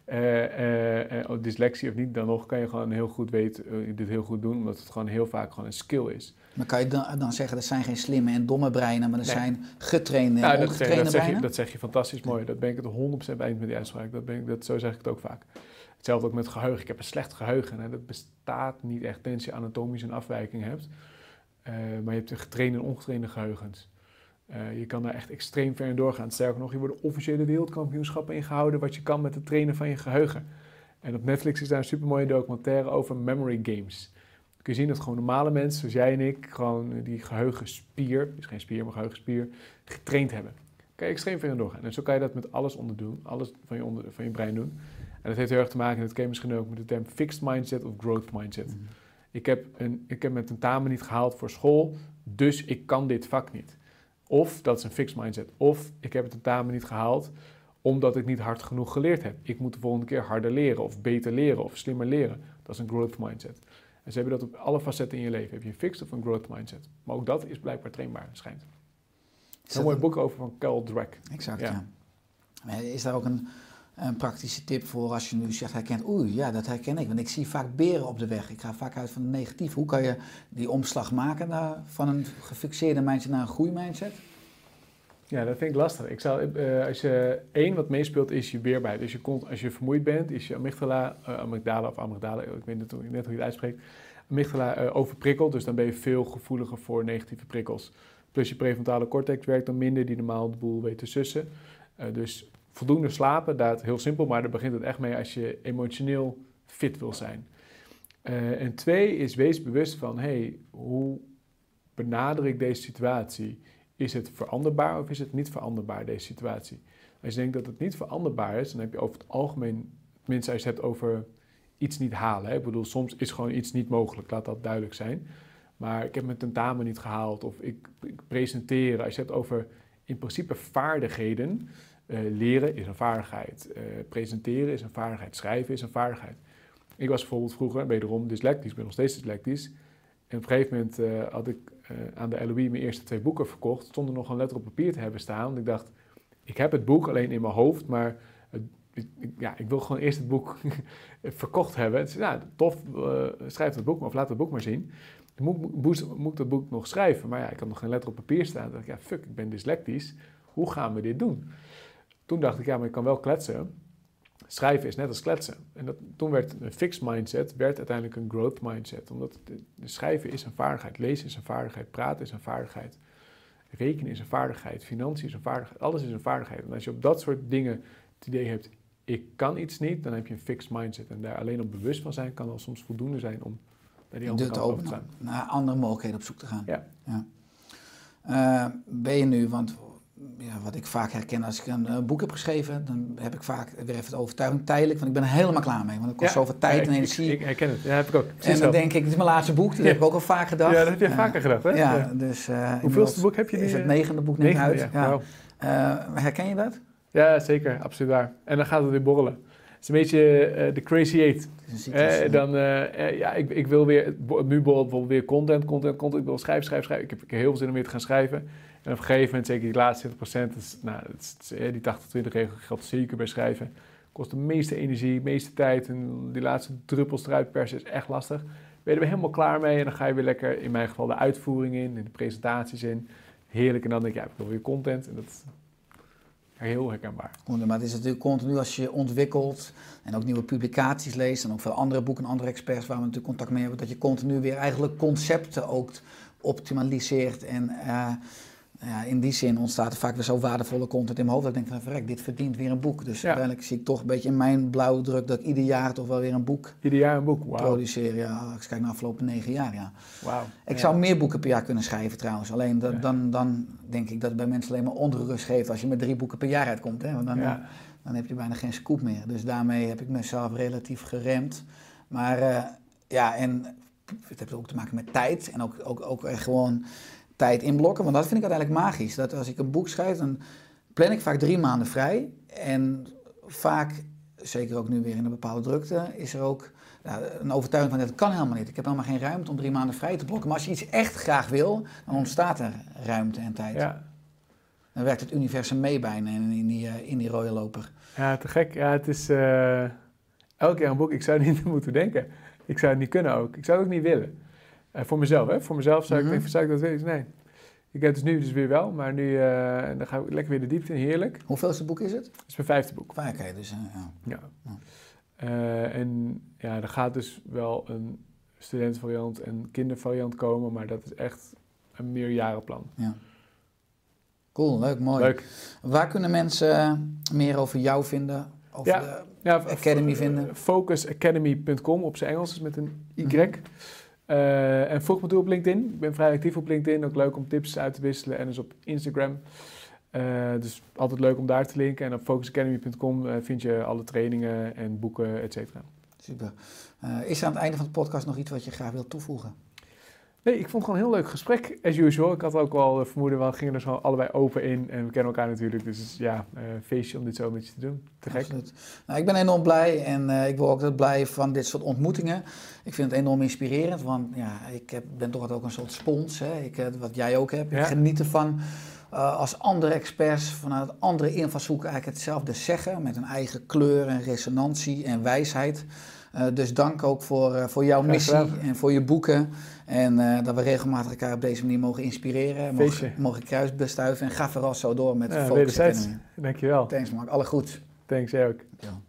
eh, dyslexie of niet, dan nog kan je gewoon heel goed weten, dit heel goed doen. Omdat het gewoon heel vaak gewoon een skill is. Maar kan je dan, dan zeggen, dat zijn geen slimme en domme breinen, maar dat Nee. zijn getrainde en Nou, dat, zeg, ongetrainde dat, zeg je, breinen? dat zeg je fantastisch mooi. Dat ben ik het 100% bij eens met die uitspraak. Dat ben ik, dat, zo zeg ik het ook vaak. Hetzelfde ook met geheugen. Ik heb een slecht geheugen. Hè. Dat bestaat niet echt tenzij je anatomisch een afwijking hebt. Maar je hebt een getrainde en ongetrainde geheugens. Eh, je kan daar echt extreem ver in doorgaan. Sterker nog, je wordt officiële wereldkampioenschappen ingehouden wat je kan met het trainen van je geheugen. En op Netflix is daar een supermooie documentaire over memory games. Dan kun je zien dat gewoon normale mensen, zoals jij en ik, gewoon die geheugenspier, dus geen spier, maar geheugenspier, getraind hebben. Daar kan je extreem ver in doorgaan. En zo kan je dat met alles onderdoen, alles van je, onder, van je brein doen. En dat heeft heel erg te maken, en dat ken je misschien ook, met de term fixed mindset of growth mindset. Ik, heb een, ik heb mijn tentamen niet gehaald voor school, dus ik kan dit vak niet. Of, dat is een fixed mindset, of ik heb het tentamen niet gehaald omdat ik niet hard genoeg geleerd heb. Ik moet de volgende keer harder leren, of beter leren, of slimmer leren. Dat is een growth mindset. En ze hebben dat op alle facetten in je leven. Heb je een fixed of een growth mindset. Maar ook dat is blijkbaar trainbaar, schijnt. Er Is een mooi boek over van Carl Dweck. Exact, Ja. ja. Is daar ook een, een praktische tip voor als je nu zegt herkent, oei, ja, dat herken ik. Want ik zie vaak beren op de weg. Ik ga vaak uit van een negatief. Hoe kan je die omslag maken van een gefixeerde mindset naar een groeimindset? Ja, dat vind ik lastig. Ik zou, eh, als je één wat meespeelt is je weerbaarheid. Dus je komt, als je vermoeid bent, is je amygdala, eh, amygdala of amygdala, ik weet net, hoe- net je het uitspreekt, amygdala eh, overprikkeld. Dus dan ben je veel gevoeliger voor negatieve prikkels. Plus je prefrontale cortex werkt dan minder, die normaal de boel weet te sussen. Dus voldoende slapen, dat heel simpel, maar daar begint het echt mee als je emotioneel fit wil zijn. Eh, en twee is wees bewust van, hey, hoe benader ik deze situatie? Is het veranderbaar of is het niet veranderbaar, deze situatie? Als je denkt dat het niet veranderbaar is, dan heb je over het algemeen, tenminste als je het hebt over iets niet halen. Hè? Ik bedoel, soms is gewoon iets niet mogelijk, laat dat duidelijk zijn. Maar ik heb mijn tentamen niet gehaald of ik, ik presenteren. Als je het over in principe vaardigheden, leren is een vaardigheid, eh, presenteren is een vaardigheid, schrijven is een vaardigheid. Ik was bijvoorbeeld vroeger, wederom dyslectisch, ik ben nog steeds dyslectisch. En op een gegeven moment eh, had ik eh, aan de LOE mijn eerste twee boeken verkocht. Stond er nog een letter op papier te hebben staan. Want ik dacht, ik heb het boek alleen in mijn hoofd, maar ik, ja, ik wil gewoon eerst het boek verkocht hebben. Het is, tof, eh, schrijf het boek maar, of laat het boek maar zien. Dan moet, moet, ik dat boek nog schrijven. Maar ja, ik had nog geen letter op papier staan. Toen dacht ik, ja, fuck, ik ben dyslectisch. Hoe gaan we dit doen? Toen dacht ik, ja, maar ik kan wel kletsen. Schrijven is net als kletsen. En dat, toen werd een fixed mindset, werd uiteindelijk een growth mindset. Omdat de, de schrijven is een vaardigheid, lezen is een vaardigheid, praten is een vaardigheid, rekenen is een vaardigheid, financiën is een vaardigheid, alles is een vaardigheid. En als je op dat soort dingen het idee hebt, ik kan iets niet, dan heb je een fixed mindset. En daar alleen op bewust van zijn kan al soms voldoende zijn om naar die De andere kant over te naar andere mogelijkheden op zoek te gaan. Ja. Eh, ben je nu, want ja, wat ik vaak herken als ik een eh, boek heb geschreven, dan heb ik vaak weer even de overtuiging tijdelijk, want ik ben er helemaal klaar mee. Want het kost Ja, zoveel tijd ja, en energie. Ik, ik herken het. Ja, heb ik ook. Precies en dan denk ik, dit is mijn laatste boek, dat heb ik ook al vaak gedacht. Ja, dat heb je vaker gedacht, hè? Ja, dus... eh, Hoeveelste boek heb je Is nu, het eh, negende boek Negende, uit. Eh, herken je dat? Ja, zeker. Absoluut waar. En dan gaat het weer borrelen. Het is een beetje de crazy eight. Is dan, ja, ik, ik wil weer, nu bijvoorbeeld weer content, content, content. Ik wil schrijven, schrijven, schrijven. Ik heb, ik heb heel veel zin om weer te gaan schrijven. En op een gegeven moment, zeker die laatste 20%, dat is, nou, is, die 80-20 regel geldt zeker bij schrijven. Kost de meeste energie, de meeste tijd. En die laatste druppels eruit persen is echt lastig. Ben je er helemaal klaar mee en dan ga je weer lekker, in mijn geval, de uitvoering in, de presentaties in. Heerlijk. En dan denk je, ja, ik wil weer content. En dat is heel herkenbaar. Maar het is natuurlijk continu als je ontwikkelt en ook nieuwe publicaties leest en ook veel andere boeken en andere experts waar we natuurlijk contact mee hebben, dat je continu weer eigenlijk concepten ook optimaliseert. En eh, ja, in die zin ontstaat er vaak weer zo waardevolle content in mijn hoofd dat ik denk van verrek, dit verdient weer een boek. Dus Ja. uiteindelijk zie ik toch een beetje in mijn blauwdruk dat ik ieder jaar toch wel weer een boek Ieder jaar een boek. Wauw. produceer. Ja, als ik kijk naar de afgelopen negen jaar, ja. Wauw. Ik Ja. zou meer boeken per jaar kunnen schrijven trouwens. Alleen dat, Ja. dan, dan denk ik dat het bij mensen alleen maar onrust geeft als je met drie boeken per jaar uitkomt. Hè? Want dan, heb je bijna geen scoop meer. Dus daarmee heb ik mezelf relatief geremd. Maar eh, ja, en het heeft ook te maken met tijd. En ook, ook, ook echt gewoon tijd inblokken. Want dat vind ik uiteindelijk magisch. Dat als ik een boek schrijf, dan plan ik vaak drie maanden vrij. En vaak, zeker ook nu weer in een bepaalde drukte, is er ook ja, een overtuiging van dat kan helemaal niet. Ik heb helemaal geen ruimte om drie maanden vrij te blokken. Maar als je iets echt graag wil, dan ontstaat er ruimte en tijd. Ja. Dan werkt het universum mee bijna in, in, die, eh, in die rode loper. Ja, te gek. Ja, het is eh, elke keer een boek. Ik zou niet moeten denken. Ik zou het niet kunnen ook. Ik zou het ook niet willen. Eh, voor mezelf, hè. Voor mezelf zou ik Mhm. denken, zou ik dat willen? Nee. Ik heb het dus nu dus weer wel, maar nu eh, dan ga ik lekker weer de diepte in. Heerlijk. Hoeveelste boek is het? Dat is mijn vijfde boek. Oké, dus eh, ja. Ja. Ja. En ja, er gaat dus wel een studentenvariant en kindervariant komen, maar dat is echt een meerjarenplan. Cool, leuk, mooi. Leuk. Waar kunnen mensen meer over jou vinden? Over Ja. de Ja, Academy vinden? Focusacademy.com op zijn Engels, is met een Y. Mhm. Eh, en volg me toe op LinkedIn. Ik ben vrij actief op LinkedIn. Ook leuk om tips uit te wisselen. En dus op Instagram. Eh, dus altijd leuk om daar te linken. En op focusacademy.com eh, vind je alle trainingen en boeken, et cetera. Super. Is er aan het einde van de podcast nog iets wat je graag wilt toevoegen? Nee, ik vond het gewoon een heel leuk gesprek, as usual. Ik had ook wel eh, vermoeden, we gingen er zo allebei open in. En we kennen elkaar natuurlijk. Dus ja, eh, feestje om dit zo met je te doen. Te gek. Absoluut. Nou, ik ben enorm blij en eh, ik word ook altijd blij van dit soort ontmoetingen. Ik vind het enorm inspirerend, want ja, ik heb, ben toch ook een soort spons, hè? Ik, wat jij ook hebt. Ja. Ik geniet ervan als andere experts vanuit andere invalshoeken eigenlijk hetzelfde zeggen, met een eigen kleur en resonantie en wijsheid. Dus dank ook voor, voor jouw missie en voor je boeken. En eh, dat we regelmatig elkaar op deze manier mogen inspireren, mogen, mogen kruisbestuiven. En ga vooral zo door met Ja, Focus wederzijds. Academy. Dankjewel. Thanks Mark, alle goed. Thanks, jij ook. Dankjewel.